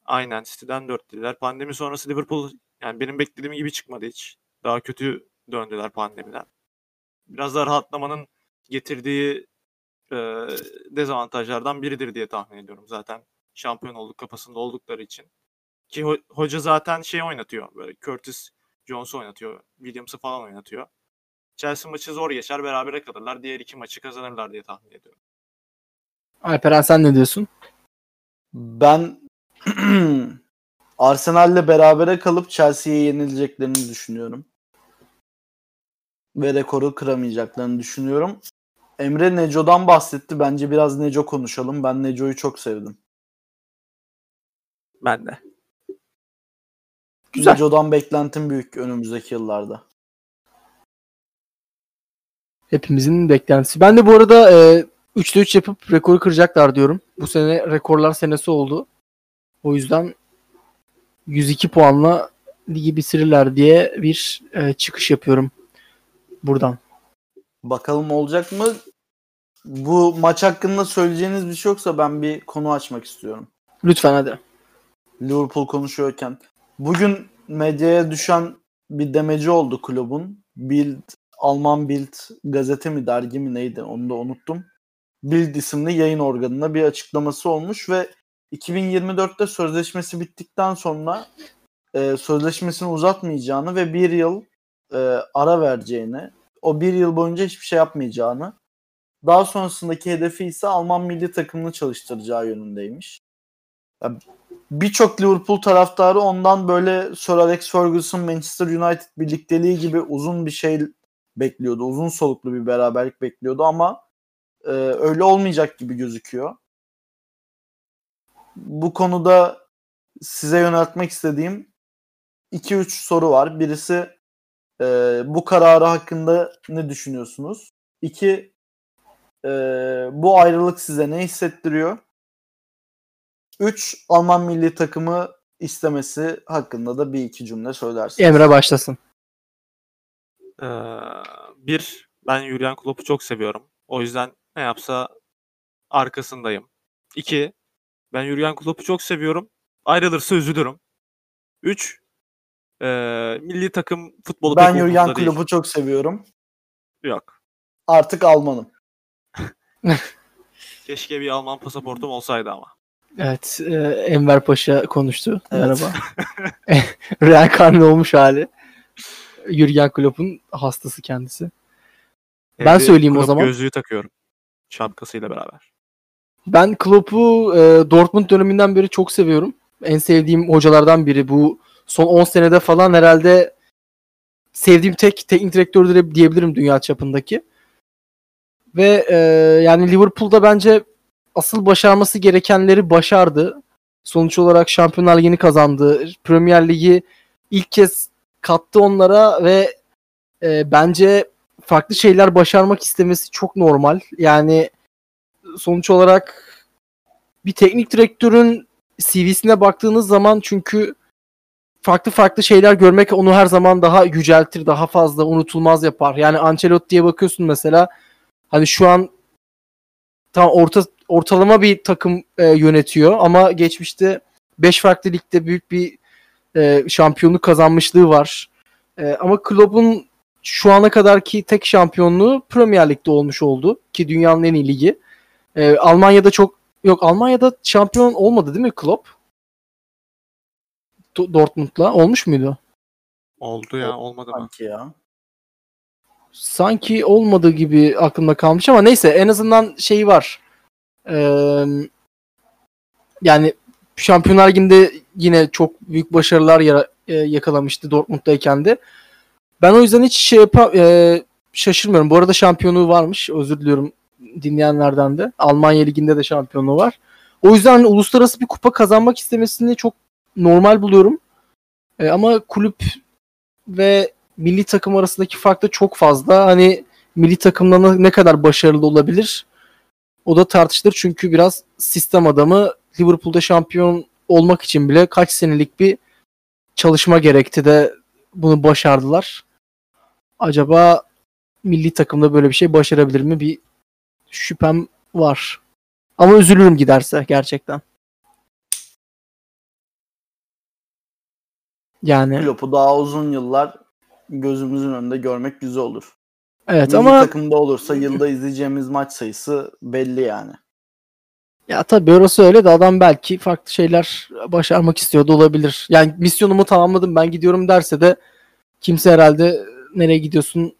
Aynen City'den 4 yediler. Pandemi sonrası Liverpool yani benim beklediğim gibi çıkmadı hiç. Daha kötü döndüler pandemiden. Biraz daha rahatlamanın getirdiği e, dezavantajlardan biridir diye tahmin ediyorum. Zaten şampiyon olduk kafasında oldukları için. Ki ho- hoca zaten şey oynatıyor. Böyle Curtis Jones'u oynatıyor. Williams'ı falan oynatıyor. Chelsea maçı zor geçer. Berabere kalırlar. Diğer iki maçı kazanırlar diye tahmin ediyorum. Alperen sen ne diyorsun? Ben [clears throat] Arsenal'le berabere kalıp Chelsea'ye yenileceklerini düşünüyorum. Ve rekoru kıramayacaklarını düşünüyorum. Emre Neco'dan bahsetti. Bence biraz Neco konuşalım. Ben Neco'yu çok sevdim. Ben de. Güzel. Neco'dan beklentim büyük önümüzdeki yıllarda. Hepimizin beklentisi. Ben de bu arada e, 3'te 3 yapıp rekoru kıracaklar diyorum. Bu sene rekorlar senesi oldu. O yüzden 102 puanla ligi bitirirler diye bir e, çıkış yapıyorum buradan. Bakalım olacak mı? Bu maç hakkında söyleyeceğiniz bir şey yoksa ben bir konu açmak istiyorum. Lütfen hadi. Liverpool konuşuyorken. Bugün medyaya düşen bir demeci oldu kulübün. Bild, Alman Bild gazete mi dergi mi neydi onu da unuttum. Bild isimli yayın organına bir açıklaması olmuş ve 2024'te sözleşmesi bittikten sonra e, sözleşmesini uzatmayacağını ve bir yıl e, ara vereceğini, o bir yıl boyunca hiçbir şey yapmayacağını, daha sonrasındaki hedefi ise Alman milli takımını çalıştıracağı yönündeymiş. Birçok Liverpool taraftarı ondan böyle Sir Alex Ferguson Manchester United birlikteliği gibi uzun bir şey bekliyordu. Uzun soluklu bir beraberlik bekliyordu ama e, öyle olmayacak gibi gözüküyor. Bu konuda size yöneltmek istediğim 2-3 soru var. Birisi e, bu kararı hakkında ne düşünüyorsunuz? İki, e, bu ayrılık size ne hissettiriyor? 3. Alman milli takımı istemesi hakkında da bir iki cümle söylersiniz. Emre başlasın. Ee, bir, ben Jurgen Klopp'u çok seviyorum. O yüzden ne yapsa arkasındayım. İki, ben Jurgen Klopp'u çok seviyorum. Ayrılırsa üzülürüm. Üç, ee, milli takım futbolu ben pek Jurgen. Klopp'u çok seviyorum. Yok. Artık Almanım. [laughs] Keşke bir Alman pasaportum olsaydı ama. Evet, e, Enver Paşa konuştu. Evet. Merhaba. [laughs] [laughs] Reenkarne olmuş hali. Jürgen Klopp'un hastası kendisi. Ben Evde söyleyeyim o Klopp zaman. Gözlüğü takıyorum. Şapkasıyla beraber. Ben Klopp'u e, Dortmund döneminden beri çok seviyorum. En sevdiğim hocalardan biri. Bu son 10 senede falan herhalde sevdiğim tek teknik direktördür diyebilirim dünya çapındaki. Ve e, yani Liverpool'da bence asıl başarması gerekenleri başardı. Sonuç olarak Şampiyonlar Ligi'ni kazandı. Premier Ligi ilk kez kattı onlara ve e, bence farklı şeyler başarmak istemesi çok normal. Yani sonuç olarak bir teknik direktörün CV'sine baktığınız zaman çünkü farklı farklı şeyler görmek onu her zaman daha yüceltir, daha fazla unutulmaz yapar. Yani Ancelotti'ye bakıyorsun mesela hani şu an tam orta ortalama bir takım e, yönetiyor ama geçmişte 5 farklı ligde büyük bir e, şampiyonluk kazanmışlığı var. E, ama Klopp'un şu ana kadarki tek şampiyonluğu Premier Lig'de olmuş oldu ki dünyanın en iyi ligi. E, Almanya'da çok yok Almanya'da şampiyon olmadı değil mi Klopp? Do- Dortmund'la olmuş muydu? Oldu ya olmadı mı? Sanki ya. Sanki olmadığı gibi aklımda kalmış ama neyse en azından şeyi var. Ee, yani Şampiyonlar Ligi'nde yine çok büyük başarılar yara- e, yakalamıştı Dortmund'dayken de. Ben o yüzden hiç şey yapa- e, şaşırmıyorum. Bu arada şampiyonluğu varmış. Özür diliyorum dinleyenlerden de. Almanya Ligi'nde de şampiyonluğu var. O yüzden hani uluslararası bir kupa kazanmak istemesini çok normal buluyorum. E, ama kulüp ve milli takım arasındaki fark da çok fazla. Hani milli takımda ne kadar başarılı olabilir? O da tartışılır çünkü biraz sistem adamı Liverpool'da şampiyon olmak için bile kaç senelik bir çalışma gerekti de bunu başardılar. Acaba milli takımda böyle bir şey başarabilir mi? Bir şüphem var. Ama üzülürüm giderse gerçekten. Yani Klopp'u daha uzun yıllar gözümüzün önünde görmek güzel olur. evet Milli ama takımda olursa yılda izleyeceğimiz maç sayısı belli yani. Ya tabii orası öyle de adam belki farklı şeyler başarmak istiyordu olabilir. Yani misyonumu tamamladım ben gidiyorum derse de kimse herhalde nereye gidiyorsun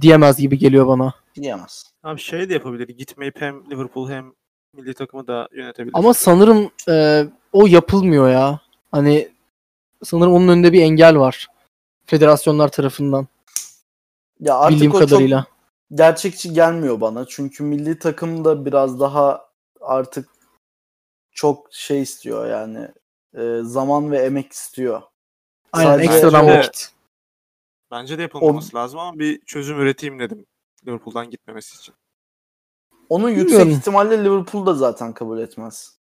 diyemez gibi geliyor bana. Diyemez. Abi şey de yapabilir. Gitmeyip hem Liverpool hem milli takımı da yönetebilir. Ama sanırım e, o yapılmıyor ya. Hani sanırım onun önünde bir engel var. Federasyonlar tarafından. Ya artık bildiğim o kadarıyla. çok gerçekçi gelmiyor bana. Çünkü milli takım da biraz daha artık çok şey istiyor yani. e, zaman ve emek istiyor. Aynen sadece ekstradan o- vakit. Bence de yapılmaması lazım ama bir çözüm üreteyim dedim. Liverpool'dan gitmemesi için. Onu yüksek ihtimalle Liverpool da zaten kabul etmez.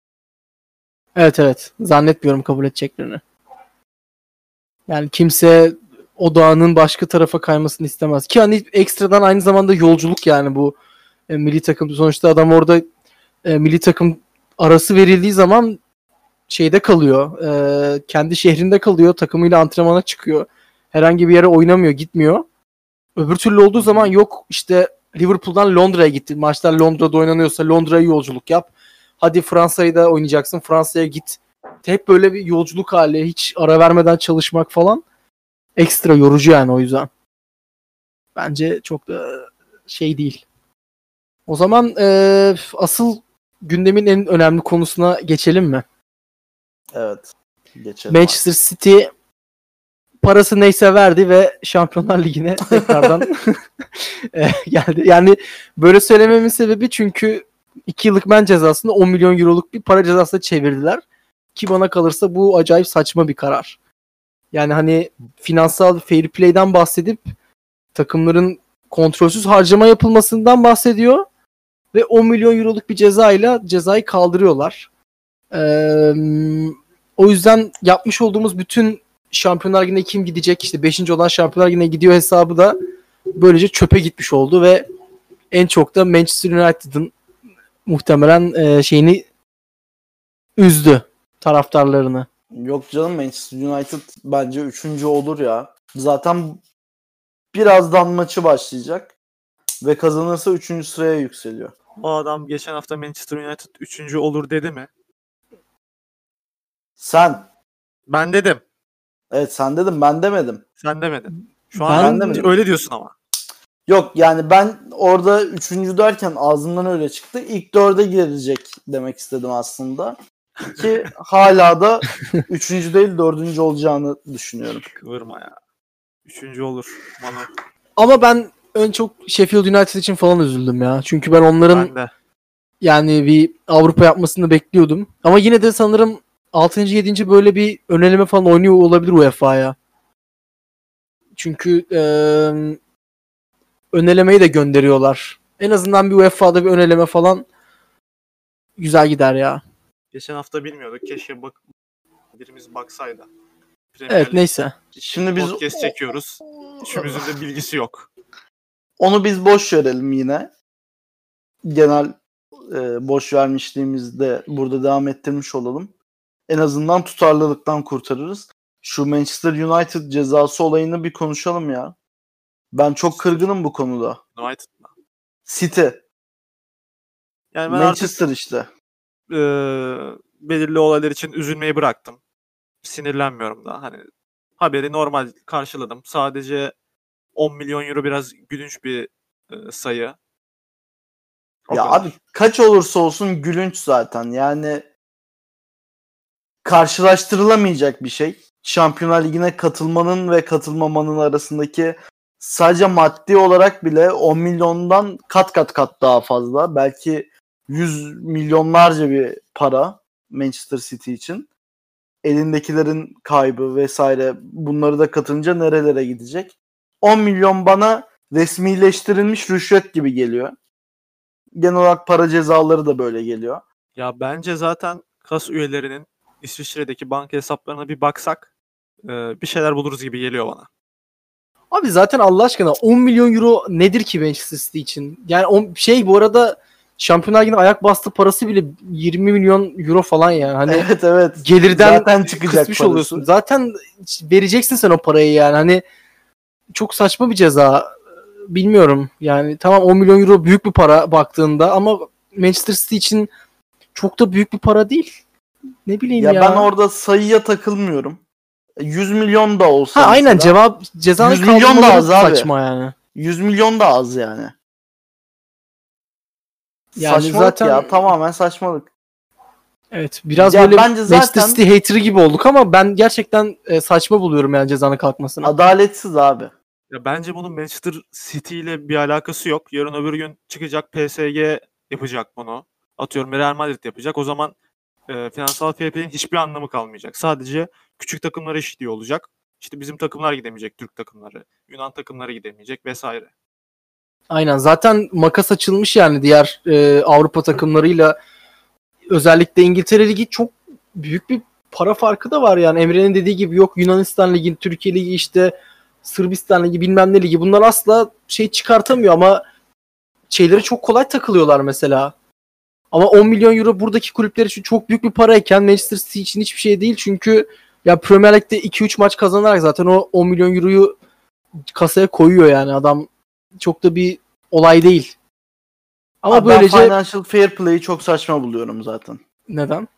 Evet evet. Zannetmiyorum kabul edeceklerini. Yani kimse odağının başka tarafa kaymasını istemez. Ki hani ekstradan aynı zamanda yolculuk yani bu e, milli takım. Sonuçta adam orada e, milli takım arası verildiği zaman şeyde kalıyor. e, kendi şehrinde kalıyor. Takımıyla antrenmana çıkıyor. Herhangi bir yere oynamıyor, gitmiyor. Öbür türlü olduğu zaman yok işte Liverpool'dan Londra'ya gitti. Maçlar Londra'da oynanıyorsa Londra'ya yolculuk yap. Hadi Fransa'yı da oynayacaksın. Fransa'ya git. Hep böyle bir yolculuk hali. Hiç ara vermeden çalışmak falan. Ekstra yorucu yani o yüzden. Bence çok da şey değil. O zaman eee, asıl gündemin en önemli konusuna geçelim mi? Evet. Geçelim. Manchester City parası neyse verdi ve Şampiyonlar Ligi'ne [laughs] tekrardan eh, geldi. Yani böyle söylememin sebebi çünkü 2 yıllık men cezasını 10 milyon euroluk bir para cezasına çevirdiler. Ki bana kalırsa bu acayip saçma bir karar. Yani hani finansal fair play'den bahsedip takımların kontrolsüz harcama yapılmasından bahsediyor ve 10 milyon euroluk bir cezayla cezayı kaldırıyorlar. Eee O yüzden yapmış olduğumuz bütün Şampiyonlar Ligi'ne kim gidecek işte 5. olan Şampiyonlar Ligi'ne gidiyor hesabı da böylece çöpe gitmiş oldu ve en çok da Manchester United'ın muhtemelen e, şeyini üzdü taraftarlarını. Yok canım Manchester United bence üçüncü olur ya. Zaten birazdan maçı başlayacak ve kazanırsa üçüncü sıraya yükseliyor. O adam geçen hafta Manchester United 3. olur dedi mi? Sen. Ben dedim. Evet sen dedim ben demedim. Sen demedin. Şu an Ben ben demedim. öyle diyorsun ama. Yok yani ben orada üçüncü derken ağzımdan öyle çıktı. İlk dörde girecek demek istedim aslında. Ki hala da üçüncü değil dördüncü olacağını düşünüyorum. Kıvırma ya. 3. olur. Bana. Ama ben en çok Sheffield United için falan üzüldüm ya. Çünkü ben onların Ben de. yani bir Avrupa yapmasını bekliyordum. Ama yine de sanırım 6. 7. böyle bir öneleme falan oynuyor olabilir UEFA'ya. Çünkü eee önelemeyi de gönderiyorlar. En azından bir UEFA'da bir öneleme falan güzel gider ya. Geçen hafta bilmiyorduk. Keşke bak birimiz baksaydı. Premier Evet neyse. Şimdi biz podcast çekiyoruz. Üçümüzün de bilgisi yok. onu biz boş verelim yine. Genel e, boş vermişliğimizde burada devam ettirmiş olalım. En azından tutarlılıktan kurtarırız. Şu Manchester United cezası olayını bir konuşalım ya. Ben çok kırgınım bu konuda. United'la. City, Yani ben artık Manchester işte. E, belirli olaylar için üzülmeyi bıraktım. Sinirlenmiyorum da. Hani haberi normal karşıladım. Sadece 10 milyon euro biraz gülünç bir e, sayı. O ya kadar. abi kaç olursa olsun gülünç zaten. Yani karşılaştırılamayacak bir şey. Şampiyonlar Ligi'ne katılmanın ve katılmamanın arasındaki sadece maddi olarak bile 10 milyondan kat kat kat daha fazla. Belki 100 milyonlarca bir para Manchester City için. Elindekilerin kaybı vesaire bunları da katınca nerelere gidecek? 10 milyon bana resmileştirilmiş rüşvet gibi geliyor. Genel olarak para cezaları da böyle geliyor. Ya bence zaten kas üyelerinin İsviçre'deki banka hesaplarına bir baksak e, bir şeyler buluruz gibi geliyor bana. Abi zaten Allah aşkına 10 milyon euro nedir ki Manchester City için? Yani o şey bu arada Şampiyonlar Ligi'ne ayak bastı parası bile 20 milyon euro falan yani. Hani [laughs] evet evet. gelirden Zaten çıkacak parası. oluyorsun. Zaten vereceksin sen o parayı yani. Hani çok saçma bir ceza. Bilmiyorum. Yani tamam 10 milyon euro büyük bir para baktığında ama Manchester City için çok da büyük bir para değil. Ne bileyim Ya, ya. ben orada sayıya takılmıyorum. 100 milyon da olsa Ha aynen cevap cezanın 100 milyon da az abi. saçma yani. 100 milyon da az yani. Yani saçmalık zaten- ya tamamen saçmalık. Evet biraz Ya böyle bence Manchester zaten- City hater'ı gibi olduk ama ben gerçekten e, saçma buluyorum yani cezanın kalkmasını. Adaletsiz abi. Ya bence bunun Manchester City ile bir alakası yok. Yarın öbür gün çıkacak PSG yapacak bunu. Atıyorum Real Madrid yapacak. O zaman e, finansal fair play'in hiçbir anlamı kalmayacak. Sadece küçük takımlar eşitliği olacak. İşte bizim takımlar gidemeyecek, Türk takımları. Yunan takımları gidemeyecek vesaire. Aynen. Zaten makas açılmış yani diğer e, Avrupa takımlarıyla. Özellikle İngiltere Ligi çok büyük bir para farkı da var yani. Emre'nin dediği gibi yok Yunanistan Ligi, Türkiye Ligi işte Sırbistan Ligi bilmem ne ligi. Bunlar asla şey çıkartamıyor ama şeyleri çok kolay takılıyorlar mesela. Ama 10 milyon euro buradaki kulüpler için çok büyük bir parayken Manchester City için hiçbir şey değil. Çünkü ya Premier Lig'de 2-3 maç kazanarak zaten o 10 milyon euroyu kasaya koyuyor yani adam çok da bir olay değil. Ama Abi ben böylece Financial Fair Play'i çok saçma buluyorum zaten. neden?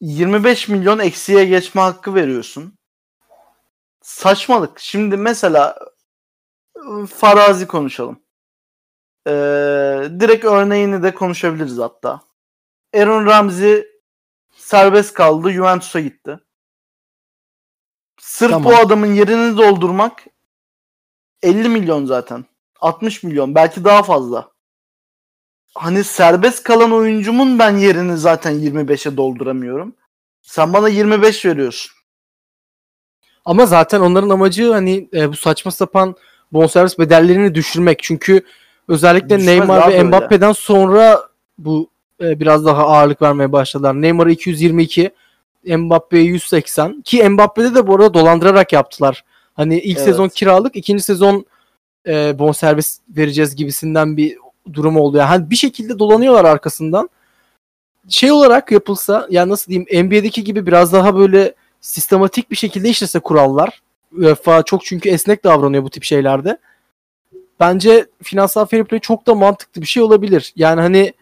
25 milyon eksiye geçme hakkı veriyorsun. Saçmalık. Şimdi mesela ıı, farazi konuşalım. Ee, direkt örneğini de konuşabiliriz hatta. Aaron Ramsey serbest kaldı. Juventus'a gitti. Sırf Tamam. bu adamın yerini doldurmak 50 milyon zaten. 60 milyon belki daha fazla. Hani serbest kalan oyuncumun ben yerini zaten 25'e dolduramıyorum. Sen bana 25 veriyorsun. Ama zaten onların amacı hani e, bu saçma sapan bonservis bedellerini düşürmek. Çünkü özellikle Düşmez Neymar ve öyle. Mbappe'den sonra bu e, biraz daha ağırlık vermeye başladılar. Neymar'a 222, Mbappe'ye 180 ki Mbappe'de de bu arada dolandırarak yaptılar. Hani ilk Evet. sezon kiralık, ikinci sezon e, bonservis vereceğiz gibisinden bir durum oldu. Yani hani bir şekilde dolanıyorlar arkasından. Şey olarak yapılsa yani nasıl diyeyim NBA'deki gibi biraz daha böyle sistematik bir şekilde işlese kurallar. UEFA çok çünkü esnek davranıyor bu tip şeylerde. Bence finansal fair play çok da mantıklı bir şey olabilir. Yani hani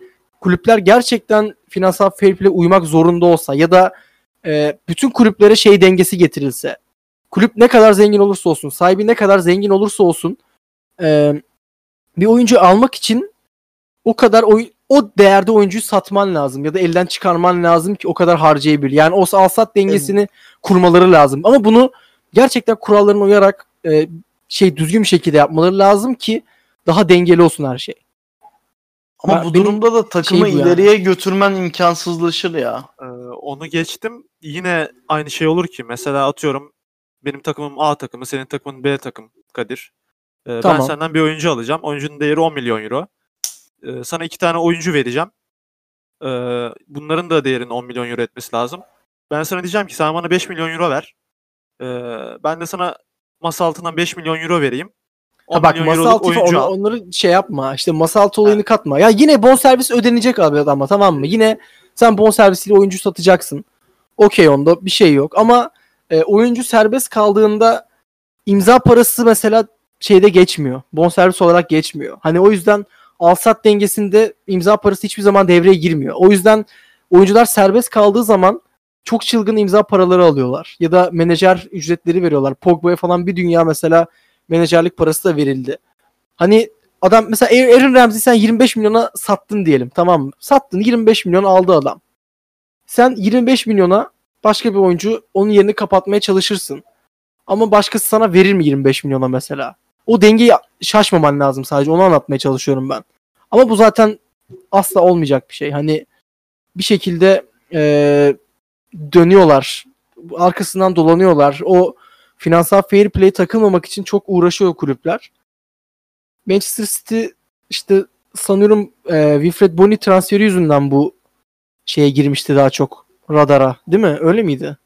kulüpler gerçekten finansal fair play uymak zorunda olsa ya da e, bütün kulüplere şey dengesi getirilse. Kulüp ne kadar zengin olursa olsun, sahibi ne kadar zengin olursa olsun e, bir oyuncu almak için o kadar oy- o değerde oyuncuyu satman lazım ya da elden çıkarman lazım ki o kadar harcayabilir. Yani o al-sat dengesini kurmaları lazım. Ama bunu gerçekten kurallarına uyarak e, şey düzgün bir şekilde yapmaları lazım ki daha dengeli olsun her şey. Ama Ben- bu durumda da takımı şey bu yani. ileriye götürmen imkansızlaşır ya. Ee, onu geçtim. Yine aynı şey olur ki mesela atıyorum benim takımım A takımı, senin takımın B takım Kadir. Ee, Ben Tamam. senden bir oyuncu alacağım. Oyuncunun değeri 10 milyon euro. Ee, sana iki tane oyuncu vereceğim. Ee, bunların da değerinin 10 milyon euro etmesi lazım. Ben sana diyeceğim ki sen bana 5 milyon euro ver. Ee, ben de sana masa altından 5 milyon euro vereyim. 10 Ha bak milyon euroluk oyuncu onu- al. onları şey yapma. İşte masa altı olayını katma. Ya yine bonservis ödenecek abi adama tamam mı? Yine sen bonservisiyle oyuncu satacaksın. Okey onda bir şey yok. Ama e, oyuncu serbest kaldığında imza parası mesela şeyde geçmiyor. Bonservis olarak geçmiyor. Hani o yüzden alsat dengesinde imza parası hiçbir zaman devreye girmiyor. O yüzden oyuncular serbest kaldığı zaman çok çılgın imza paraları alıyorlar. Ya da menajer ücretleri veriyorlar. Pogba'ya falan bir dünya mesela menajerlik parası da verildi. Hani adam mesela Aaron Ramsey sen 25 milyona sattın diyelim tamam mı? Sattın 25 milyon aldı adam. Sen 25 milyona başka bir oyuncu onun yerini kapatmaya çalışırsın. Ama başkası sana verir mi 25 milyona mesela? O dengeyi şaşmaman lazım sadece onu anlatmaya çalışıyorum ben. Ama bu zaten asla olmayacak bir şey. Hani bir şekilde eee, dönüyorlar. Arkasından dolanıyorlar. O finansal fair play takılmamak için çok uğraşıyor kulüpler. Manchester City işte sanıyorum e, Wilfred Bony transferi yüzünden bu şeye girmişti daha çok radara. Değil mi? Öyle miydi?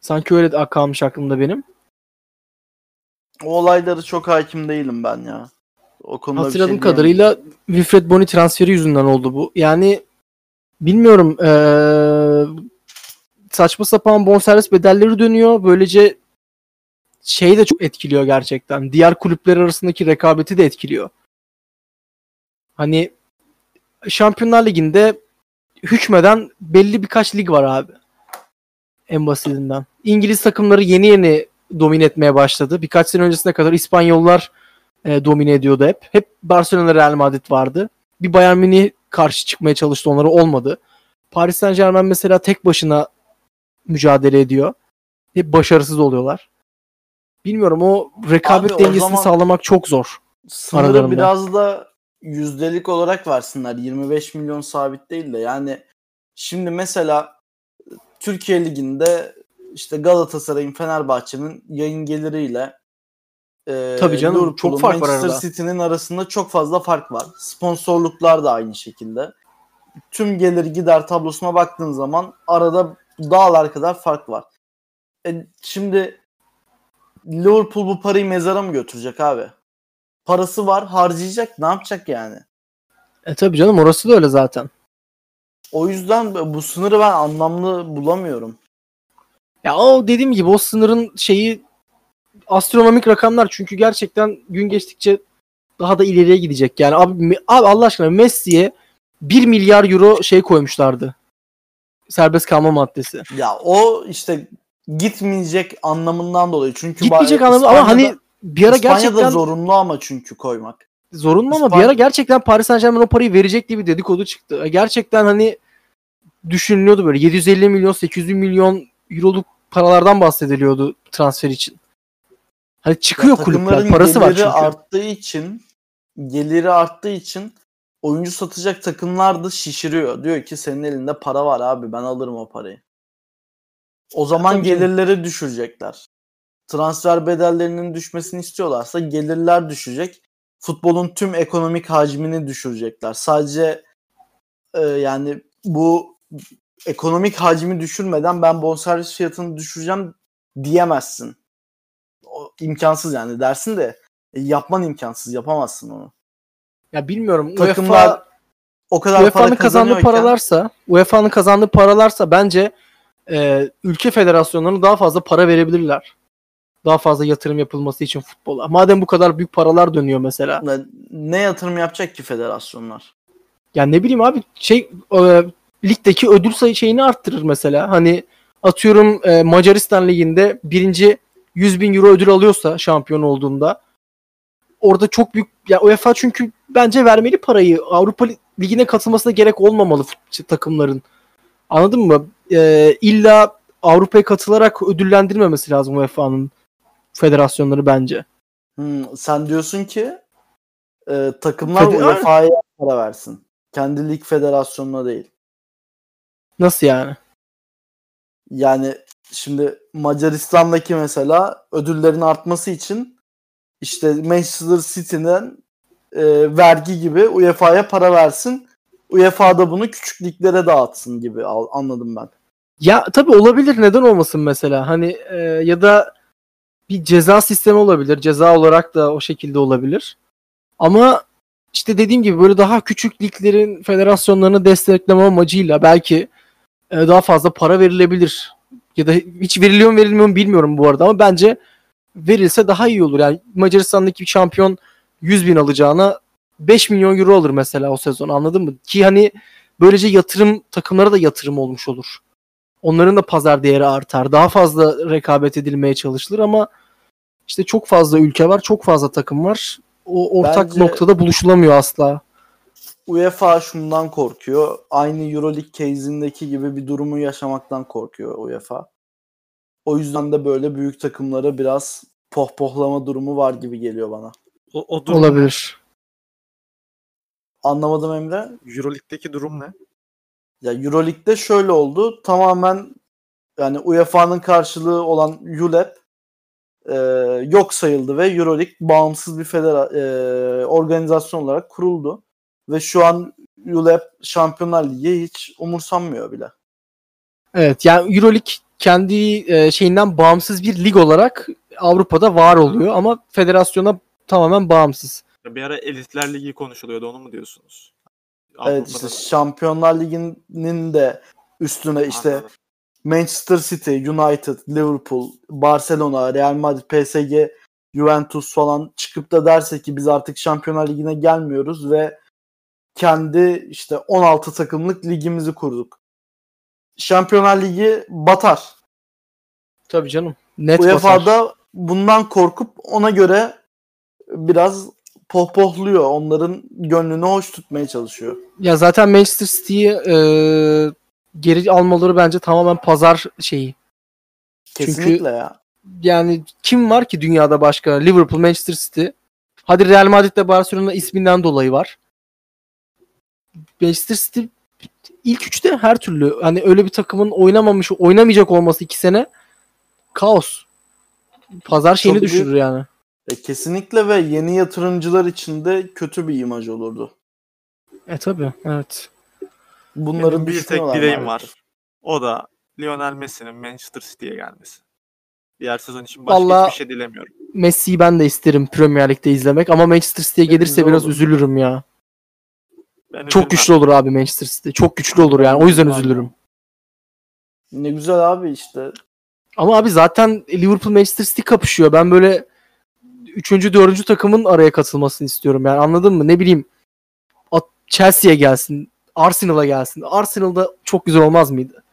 Sanki öyle kalmış aklımda benim. O olayları çok hakim değilim ben ya. O konuda bir Hatırladığım şey kadarıyla Wilfred Bony transferi yüzünden oldu bu. Yani bilmiyorum eee, saçma sapan bonservis bedelleri dönüyor. Böylece şey de çok etkiliyor gerçekten. Diğer kulüpler arasındaki rekabeti de etkiliyor. Hani Şampiyonlar Ligi'nde hükmeden belli birkaç lig var abi. En basitinden. İngiliz takımları yeni yeni domine etmeye başladı. Birkaç sene öncesine kadar İspanyollar e, domine ediyordu hep. Hep Barcelona Real Madrid vardı. Bir Bayern Münih karşı çıkmaya çalıştı onlara olmadı. Paris Saint Germain mesela tek başına mücadele ediyor. Hep başarısız oluyorlar. Bilmiyorum o rekabet Abi o dengesini zaman- sağlamak çok zor. Sınırı biraz da yüzdelik olarak versinler. 25 milyon sabit değil de yani şimdi mesela Türkiye Ligi'nde işte Galatasaray'ın Fenerbahçe'nin yayın geliriyle e, Tabii canım, Liverpool'un, çok fark var Manchester arada. City'nin arasında çok fazla fark var. Sponsorluklar da aynı şekilde. Tüm gelir gider tablosuna baktığın zaman arada dağlar kadar fark var. E, şimdi Liverpool bu parayı mezara mı götürecek abi? Parası var harcayacak ne yapacak yani? E tabii canım orası da öyle zaten. O yüzden bu sınırı ben anlamlı bulamıyorum. Ya o dediğim gibi o sınırın şeyi astronomik rakamlar çünkü gerçekten gün geçtikçe daha da ileriye gidecek. Yani abi, abi Allah aşkına Messi'ye 1 milyar euro şey koymuşlardı. Serbest kalma maddesi. Ya o işte gitmeyecek anlamından dolayı. Çünkü Gitmeyecek anlamda ama hani bir ara İspanya'da gerçekten zorunlu ama çünkü koymak. zorunlu ama bir İspanya- ara gerçekten Paris Saint Germain o parayı verecek diye bir dedikodu çıktı. E, Gerçekten hani düşünülüyordu böyle 750 milyon 800 milyon euroluk paralardan bahsediliyordu transfer için. Hani çıkıyor Ya kulüpler parası var geliri çünkü. arttığı için geliri arttığı için oyuncu satacak takımlar da şişiriyor. Diyor ki senin elinde para var abi ben alırım o parayı. O zaman gelirleri düşürecekler. Transfer bedellerinin düşmesini istiyorlarsa gelirler düşecek. Futbolun tüm ekonomik hacmini düşürecekler. Sadece e, yani bu ekonomik hacmi düşürmeden ben bonservis fiyatını düşüreceğim diyemezsin. O, imkansız yani dersin de e, yapman imkansız yapamazsın onu. Ya bilmiyorum. Takımlar UEFA o kadar UEFA'nın para kazandığı paralarsa, UEFA'nın kazandığı paralarsa bence e, ülke federasyonlarına daha fazla para verebilirler. Daha fazla yatırım yapılması için futbola. Madem bu kadar büyük paralar dönüyor mesela. ne- ne yatırım yapacak ki federasyonlar? Ya ne bileyim abi şey e, ligdeki ödül sayı şeyini arttırır mesela. Hani atıyorum e, Macaristan liginde birinci 100 bin euro ödül alıyorsa şampiyon olduğunda orada çok büyük ya UEFA çünkü bence vermeli parayı. Avrupa Ligi'ne katılmasına gerek olmamalı takımların. Anladın mı? E, illa Avrupa'ya katılarak ödüllendirmemesi lazım UEFA'nın federasyonları bence. Hmm, sen diyorsun ki e, takımlar Feder- UEFA'ya para versin. Kendi lig federasyonuna değil. Nasıl yani? Yani şimdi Macaristan'daki mesela ödüllerin artması için işte Manchester City'den e, vergi gibi UEFA'ya para versin. UEFA da bunu küçük liglere dağıtsın gibi anladım ben. Ya tabii olabilir neden olmasın mesela hani e, ya da bir ceza sistemi olabilir. Ceza olarak da o şekilde olabilir. Ama işte dediğim gibi böyle daha küçük liglerin federasyonlarını destekleme amacıyla belki e, daha fazla para verilebilir. Ya da hiç veriliyor mu verilmiyor mu bilmiyorum bu arada ama bence verilse daha iyi olur. Yani Macaristan'daki bir şampiyon 100 bin alacağına 5 milyon euro alır mesela o sezon anladın mı? Ki hani böylece yatırım takımlara da yatırım olmuş olur onların da pazar değeri artar. Daha fazla rekabet edilmeye çalışılır ama işte çok fazla ülke var, çok fazla takım var. O ortak Bence- noktada buluşulamıyor asla. UEFA şundan korkuyor. Aynı Euroleague case'indeki gibi bir durumu yaşamaktan korkuyor UEFA. O yüzden de böyle büyük takımlara biraz pohpohlama durumu var gibi geliyor bana. O, o durum Olabilir. Anlamadım Emre. Euroleague'deki durum ne? Ya Euroleague'de şöyle oldu. Tamamen yani UEFA'nın karşılığı olan ULEP e, yok sayıldı ve Euroleague bağımsız bir federa e, organizasyon olarak kuruldu. Ve şu an ULEP Şampiyonlar Ligi hiç umursanmıyor bile. Evet yani Euroleague kendi e, şeyinden bağımsız bir lig olarak Avrupa'da var oluyor ama federasyona tamamen bağımsız. Bir ara Elitler Ligi konuşuluyordu onu mu diyorsunuz? Evet işte Şampiyonlar Ligi'nin de üstüne işte Anladım. Manchester City, United, Liverpool, Barcelona, Real Madrid, PSG, Juventus falan çıkıp da derse ki biz artık Şampiyonlar Ligi'ne gelmiyoruz ve kendi işte 16 takımlık ligimizi kurduk. Şampiyonlar Ligi batar. Tabii canım. Net. UEFA'da bundan korkup ona göre biraz pohpohluyor. Onların gönlünü hoş tutmaya çalışıyor. Ya zaten Manchester City'yi e, geri almaları bence tamamen pazar şeyi. Çünkü- Kesinlikle ya. yani kim var ki dünyada başka? Liverpool, Manchester City. Hadi Real Madrid de Barcelona isminden dolayı var. Manchester City ilk üçte her türlü hani öyle bir takımın oynamamış, oynamayacak olması iki sene kaos. Pazar şeyini Çok büyük- düşürür yani. E, kesinlikle ve yeni yatırımcılar için de kötü bir imaj olurdu. E tabi evet. Bunları Benim bir tek dileğim var. O da Lionel Messi'nin Manchester City'ye gelmesi. Diğer sezon için başka Vallahi- hiçbir şey dilemiyorum. Messi'yi ben de isterim Premier Lig'de izlemek ama Manchester City'ye gelirse güzel biraz olur. üzülürüm ya. Ben Çok üzülmem. güçlü olur abi Manchester City. Çok güçlü olur yani. O yüzden üzülürüm. Ne güzel abi işte. Ama abi zaten Liverpool Manchester City kapışıyor. Ben böyle üçüncü, dördüncü takımın araya katılmasını istiyorum. Yani anladın mı? Ne bileyim at- Chelsea'ye gelsin. Arsenal'a gelsin. Arsenal'da çok güzel olmaz mıydı?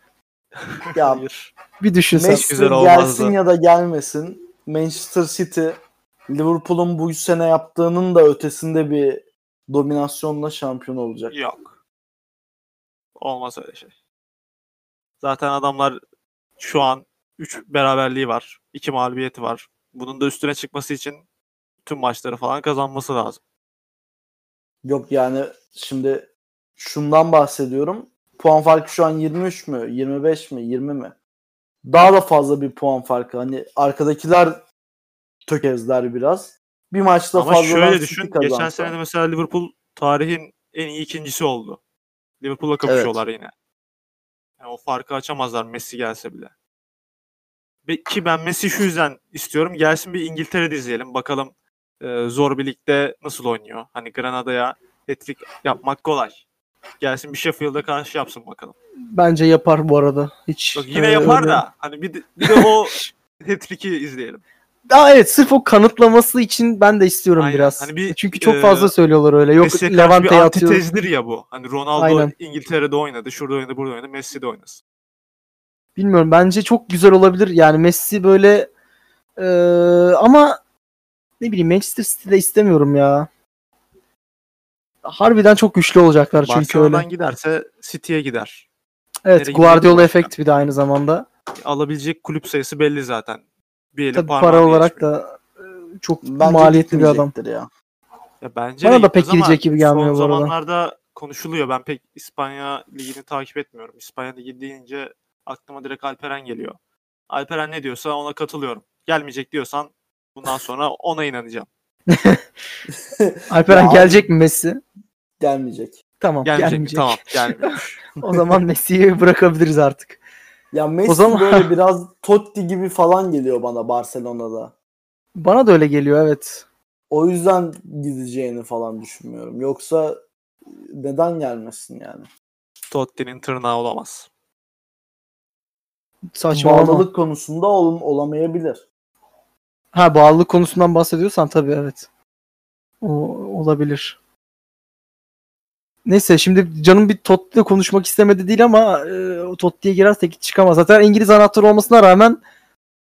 [laughs] Ya. Bir düşünsen. Olmazdı. gelsin ya da gelmesin. Manchester City Liverpool'un bu sene yaptığının da ötesinde bir dominasyonla şampiyon olacak. Yok. Olmaz öyle şey. Zaten adamlar şu an 3 beraberliği var. 2 mağlubiyeti var. Bunun da üstüne çıkması için tüm maçları falan kazanması lazım. Yok yani şimdi şundan bahsediyorum. Puan farkı şu an 23 mü? 25 mi? 20 mi? Daha da fazla bir puan farkı. Hani arkadakiler tökezler biraz. Bir maçta Ama fazladan şöyle düşün. kazansa. Geçen sene de mesela Liverpool tarihin en iyi ikincisi oldu. Liverpool'la kapışıyorlar yine. Yani o farkı açamazlar Messi gelse bile. Ki ben Messi şu yüzden istiyorum. Gelsin bir İngiltere'de izleyelim. Bakalım e, zor bir ligde nasıl oynuyor. Hani Granada'ya hat-trick yapmak kolay. Gelsin bir Sheffield'a karşı yapsın bakalım. Bence yapar bu arada. Hiç Bak yine e, yapar öyle- da hani bir de, bir de o [laughs] hat-trick'i izleyelim. Aa, evet sırf o kanıtlaması için ben de istiyorum Aynen. biraz. Hani bir, Çünkü çok e, fazla söylüyorlar öyle. Yok Levante'ye atıyor. antitezdir ya bu. Hani Ronaldo Aynen. İngiltere'de oynadı, şurada oynadı, burada oynadı. Messi de oynasın. Bilmiyorum bence çok güzel olabilir. Yani Messi böyle e, ama ne bileyim Manchester City'de istemiyorum ya. Harbiden çok güçlü olacaklar çünkü Barcelona'dan öyle. giderse City'ye gider. Evet nereye Guardiola efekt bir de aynı zamanda. Alabilecek kulüp sayısı belli zaten. Bir eli Tabii para olarak geçmiyor. da e, çok Bence maliyetli bir adam. Ya. Ya bence Bana de da pek gidecek gibi gelmiyor son bu arada. zamanlarda konuşuluyor. Ben pek İspanya ligini takip etmiyorum. İspanya ligi deyince aklıma direkt Alperen geliyor. Alperen ne diyorsa ona katılıyorum. Gelmeyecek diyorsan bundan sonra ona inanacağım. [laughs] Alperen Ya- gelecek mi Messi? Gelmeyecek. Tamam Gelmeyecek, gelmeyecek. mi? Tamam gelmiyor. [laughs] O zaman Messi'yi bırakabiliriz artık. Ya Messi O zaman- böyle biraz Totti gibi falan geliyor bana Barcelona'da. Bana da öyle geliyor evet. O yüzden gideceğini falan düşünmüyorum. Yoksa neden gelmesin yani? Totti'nin tırnağı olamaz. Saçmalama. Bağlılık konusunda ol- olamayabilir. Ha bağlılık konusundan bahsediyorsan tabii evet. O olabilir. Neyse şimdi canım bir Totti'yle konuşmak istemedi değil ama e, o Totti'ye girersek hiç çıkamaz. Zaten İngiliz anahtarı olmasına rağmen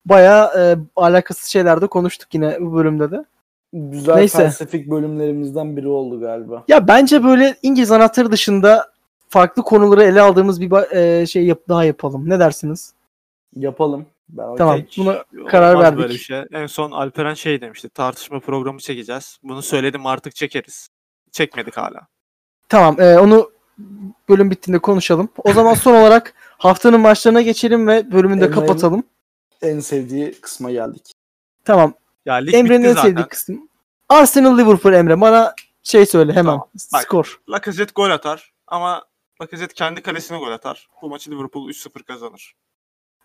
bayağı e, alakasız şeylerde konuştuk yine bu bölümde de. Güzel Neyse. felsefik bölümlerimizden biri oldu galiba. Ya bence böyle İngiliz anahtarı dışında farklı konuları ele aldığımız bir e, şey yap daha yapalım. Ne dersiniz? Yapalım. Ben Tamam. Hiç buna karar verdik. Böyle bir şey. En son Alperen şey demişti. Tartışma programı çekeceğiz. Bunu söyledim artık çekeriz. Çekmedik hala. Tamam e, onu bölüm bittiğinde konuşalım. O zaman son [laughs] olarak haftanın maçlarına geçelim ve bölümü de Emre'nin- kapatalım. En sevdiği kısma geldik. Tamam. Ya Emre'nin en zaten. sevdiği kısım. Arsenal Liverpool Emre. Bana şey söyle hemen. Tamam, bak. Skor. Lacazette gol atar ama Lacazette kendi kalesine gol atar. Bu maçı Liverpool 3-0 kazanır.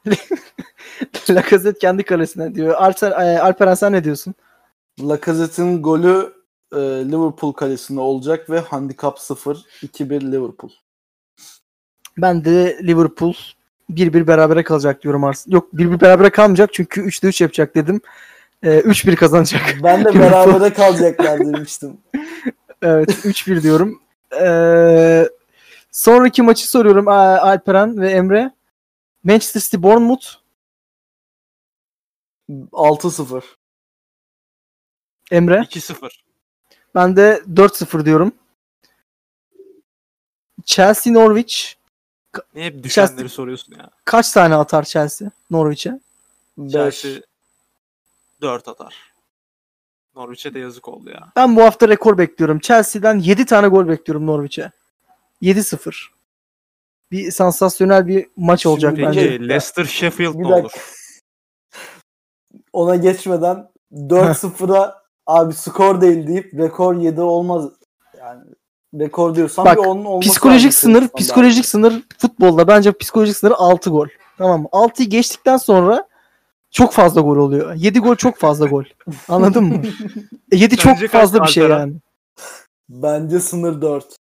[laughs] Lacazette kendi kalesine diyor. Alper, e, Alperen sen ne diyorsun? Lacazette'in golü e, Liverpool kalesinde olacak ve handikap 0 2-1 Liverpool. Ben de Liverpool 1-1 berabere kalacak diyorum Arsenal. Yok 1-1 berabere kalmayacak çünkü 3'te 3 yapacak dedim. E, 3-1 kazanacak. Ben de [laughs] berabere kalacaklar demiştim. [laughs] Evet 3-1 diyorum. Ee, sonraki maçı soruyorum Alperen ve Emre. Manchester City Bournemouth. 6-0. Emre. 2-0. Ben de 4-0 diyorum. Chelsea Norwich. Niye hep düşenleri Chelsea- soruyorsun ya? Kaç tane atar Chelsea Norwich'e? 5. Chelsea 4 atar. Norwich'e de yazık oldu ya. Ben bu hafta rekor bekliyorum. Chelsea'den 7 tane gol bekliyorum Norwich'e. 7-0. Bir sansasyonel bir maç olacak Şimdi bence. Leicester Sheffield Bir olur? [laughs] Ona geçmeden 4-0'a [laughs] abi skor değil deyip rekor 7 olmaz. Yani rekor diyorsan Bak, bir onun olması Psikolojik sınır, psikolojik sınır futbolda bence psikolojik sınır 6 gol. Tamam mı? 6'yı geçtikten sonra çok fazla gol oluyor. 7 gol çok fazla gol. Anladın mı? [laughs] E 7 çok fazla bir şey yani. Bence sınır 4.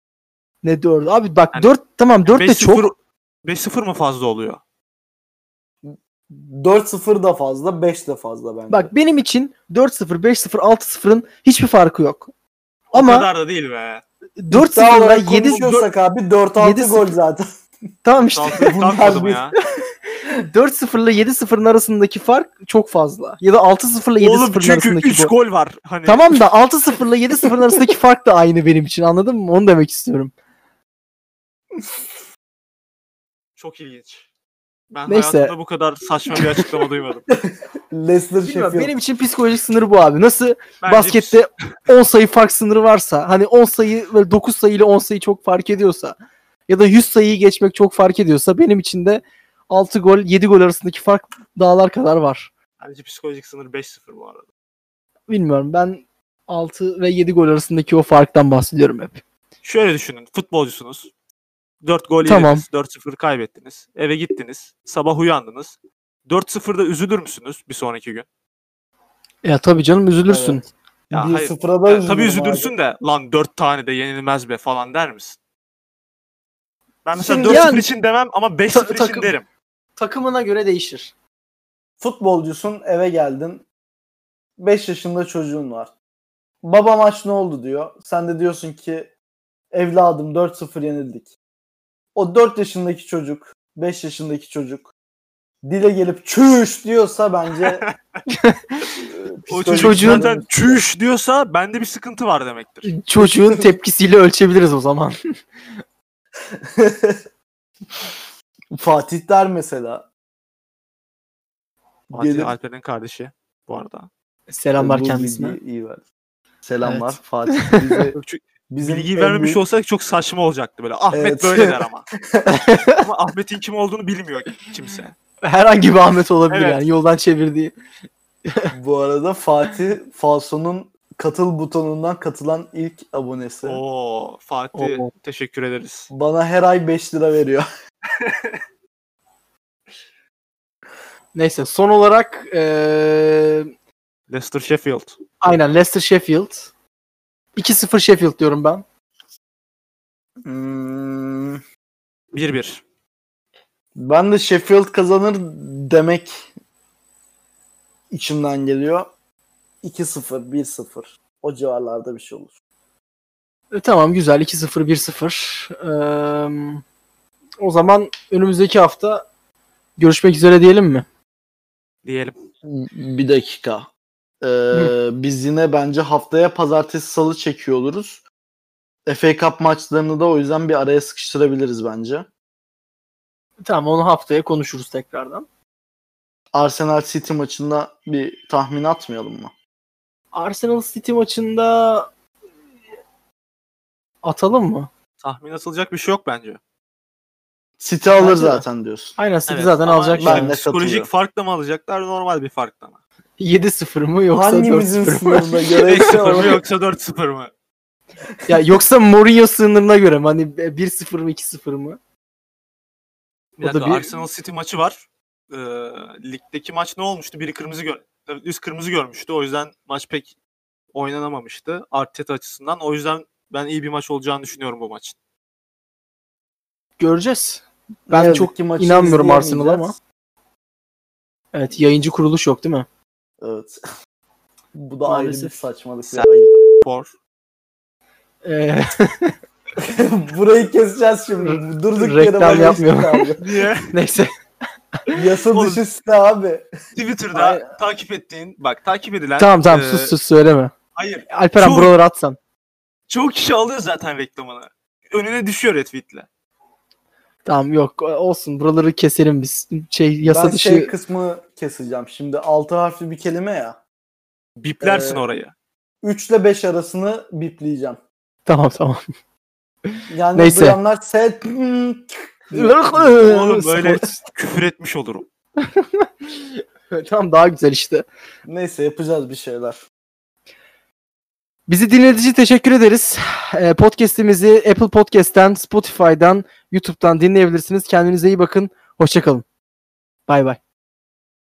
Ne 4? Abi bak Yani 4 tamam 4 de çok. 5-0 5-0 mı fazla oluyor? 4-0 da fazla, 5 de fazla bence. Bak benim için 4-0, 5-0, 6-0'ın hiçbir farkı yok. O Ama kadar da değil be. 4-0 İddia ile olarak 7 konuşuyorsak abi 4-6 7-0 gol zaten. tamam işte Bunlar ya? 4-0 ile 7-0'ın arasındaki fark çok fazla. Ya da 6-0 ile Oğlum 7-0'ın çünkü arasındaki 3 bu. gol var. Hani Tamam da 6-0 ile 7-0'ın arasındaki fark da aynı benim için anladın mı? Onu demek istiyorum. Çok ilginç. Ben Neyse. hayatımda bu kadar saçma bir açıklama duymadım. [laughs] Leicester Sheffield. benim için psikolojik sınır bu abi. Nasıl Bence baskette 10 sayı fark sınırı varsa hani 10 sayı böyle 9 sayı ile 10 sayı çok fark ediyorsa ya da 100 sayıyı geçmek çok fark ediyorsa benim için de 6 gol 7 gol arasındaki fark dağlar kadar var. Bence psikolojik sınır 5-0 bu arada. Bilmiyorum ben 6 ve 7 gol arasındaki o farktan bahsediyorum hep. Şöyle düşünün. Futbolcusunuz. 4 gol Tamam. yediniz. 4-0 kaybettiniz. Eve gittiniz. Sabah uyandınız. 4-0'da üzülür müsünüz bir sonraki gün? Ya tabii canım üzülürsün. Evet. Ya 1 hayır. 0'a da Ya tabii abi. üzülürsün de lan 4 tane de yenilmez be falan der misin? Ben mesela Şimdi 4-0 yani- için demem ama 5-0 Ta- için takım- derim. Takımına göre değişir. Futbolcusun eve geldin. 5 yaşında çocuğun var. Baba maç ne oldu diyor. Sen de diyorsun ki evladım 4-0 yenildik. O 4 yaşındaki çocuk, 5 yaşındaki çocuk dile gelip çüş diyorsa bence [laughs] O psikolojik çocuk Çocuğun- zaten çüş diyorsa bende bir sıkıntı var demektir. Çocuğun tepkisiyle ölçebiliriz o zaman. [laughs] Fatih der mesela. Fatih Gelip- Alper'in kardeşi bu arada. Selamlar kendisine. bilgiyi iyi ver. Selamlar Evet. Fatih. Çünkü bizim Bilgiyi vermemiş büyük- olsak çok saçma olacaktı böyle. Ahmet Evet. böyle der ama. [laughs] ama Ahmet'in kim olduğunu bilmiyor kimse. Herhangi bir Ahmet olabilir Evet. yani yoldan çevirdiği. Bu arada Fatih Falso'nun katıl butonundan katılan ilk abonesi. Oo Fatih Oo. teşekkür ederiz. Bana her ay 5 lira veriyor. [laughs] Neyse son olarak eee, Leicester Sheffield. aynen Leicester Sheffield. 2-0 Sheffield diyorum ben. Hmm, 1-1. ben de Sheffield kazanır demek içimden geliyor. 2-0, 1-0. O civarlarda bir şey olur. E, tamam güzel 2-0 1-0. Eee, o zaman önümüzdeki hafta görüşmek üzere diyelim mi? Diyelim. Bir dakika. Ee, biz yine bence haftaya pazartesi salı çekiyor oluruz. FA Cup maçlarını da o yüzden bir araya sıkıştırabiliriz bence. Tamam onu haftaya konuşuruz tekrardan. Arsenal City maçında bir tahmin atmayalım mı? Arsenal City maçında atalım mı? Tahmin atılacak bir şey yok bence. City alır Bence de. zaten diyorsun. Aynen City Evet, zaten alacak. Ben de Psikolojik farkla mı alacaklar normal bir farkla mı? 7-0 mı yoksa Hangimizin 4-0 mı? sınırına göre 5-0 mı yoksa 4-0 mı? ya yoksa Mourinho sınırına göre mi? Hani 1-0 mı 2-0 mı? Bir O da dakika bir- Arsenal City maçı var. Ee, ligdeki maç ne olmuştu? Biri kırmızı gör üst kırmızı görmüştü. O yüzden maç pek oynanamamıştı Arteta açısından. O yüzden ben iyi bir maç olacağını düşünüyorum bu maçın. Göreceğiz. Ben yazık çok inanmıyorum Arsenal'a ama. Evet yayıncı kuruluş yok değil mi? Evet. [laughs] Bu da ayrı bir Maalesef. saçmalık. Sen-. Spor. Ee, [laughs] Burayı keseceğiz şimdi. Durduk yere Reklam site abi. [laughs] Niye? neyse. Yasa Oğlum. dışı site abi. Twitter'da Hayır. takip ettiğin, bak takip edilen. tamam tamam e, sus sus söyleme. Hayır. Alperen Çoğu- buraları atsan. Çoğu kişi alıyor zaten reklamını. Önüne düşüyor retweetle. Tamam yok olsun buraları keselim biz. Şey yasa ben dışı şey kısmı keseceğim. Şimdi altı harfli bir kelime ya. Biplersin Ee, orayı. 3 ile 5 arasını bipleyeceğim. tamam tamam. Yani Neyse. duyanlar set Oğlum [laughs] böyle küfür etmiş olurum. tamam daha güzel işte. Neyse yapacağız bir şeyler. Bizi dinlediğiniz için teşekkür ederiz. Ee, Podcast'imizi Apple Podcast'ten, Spotify'dan, YouTube'dan dinleyebilirsiniz. Kendinize iyi bakın. Hoşçakalın. Bay bay.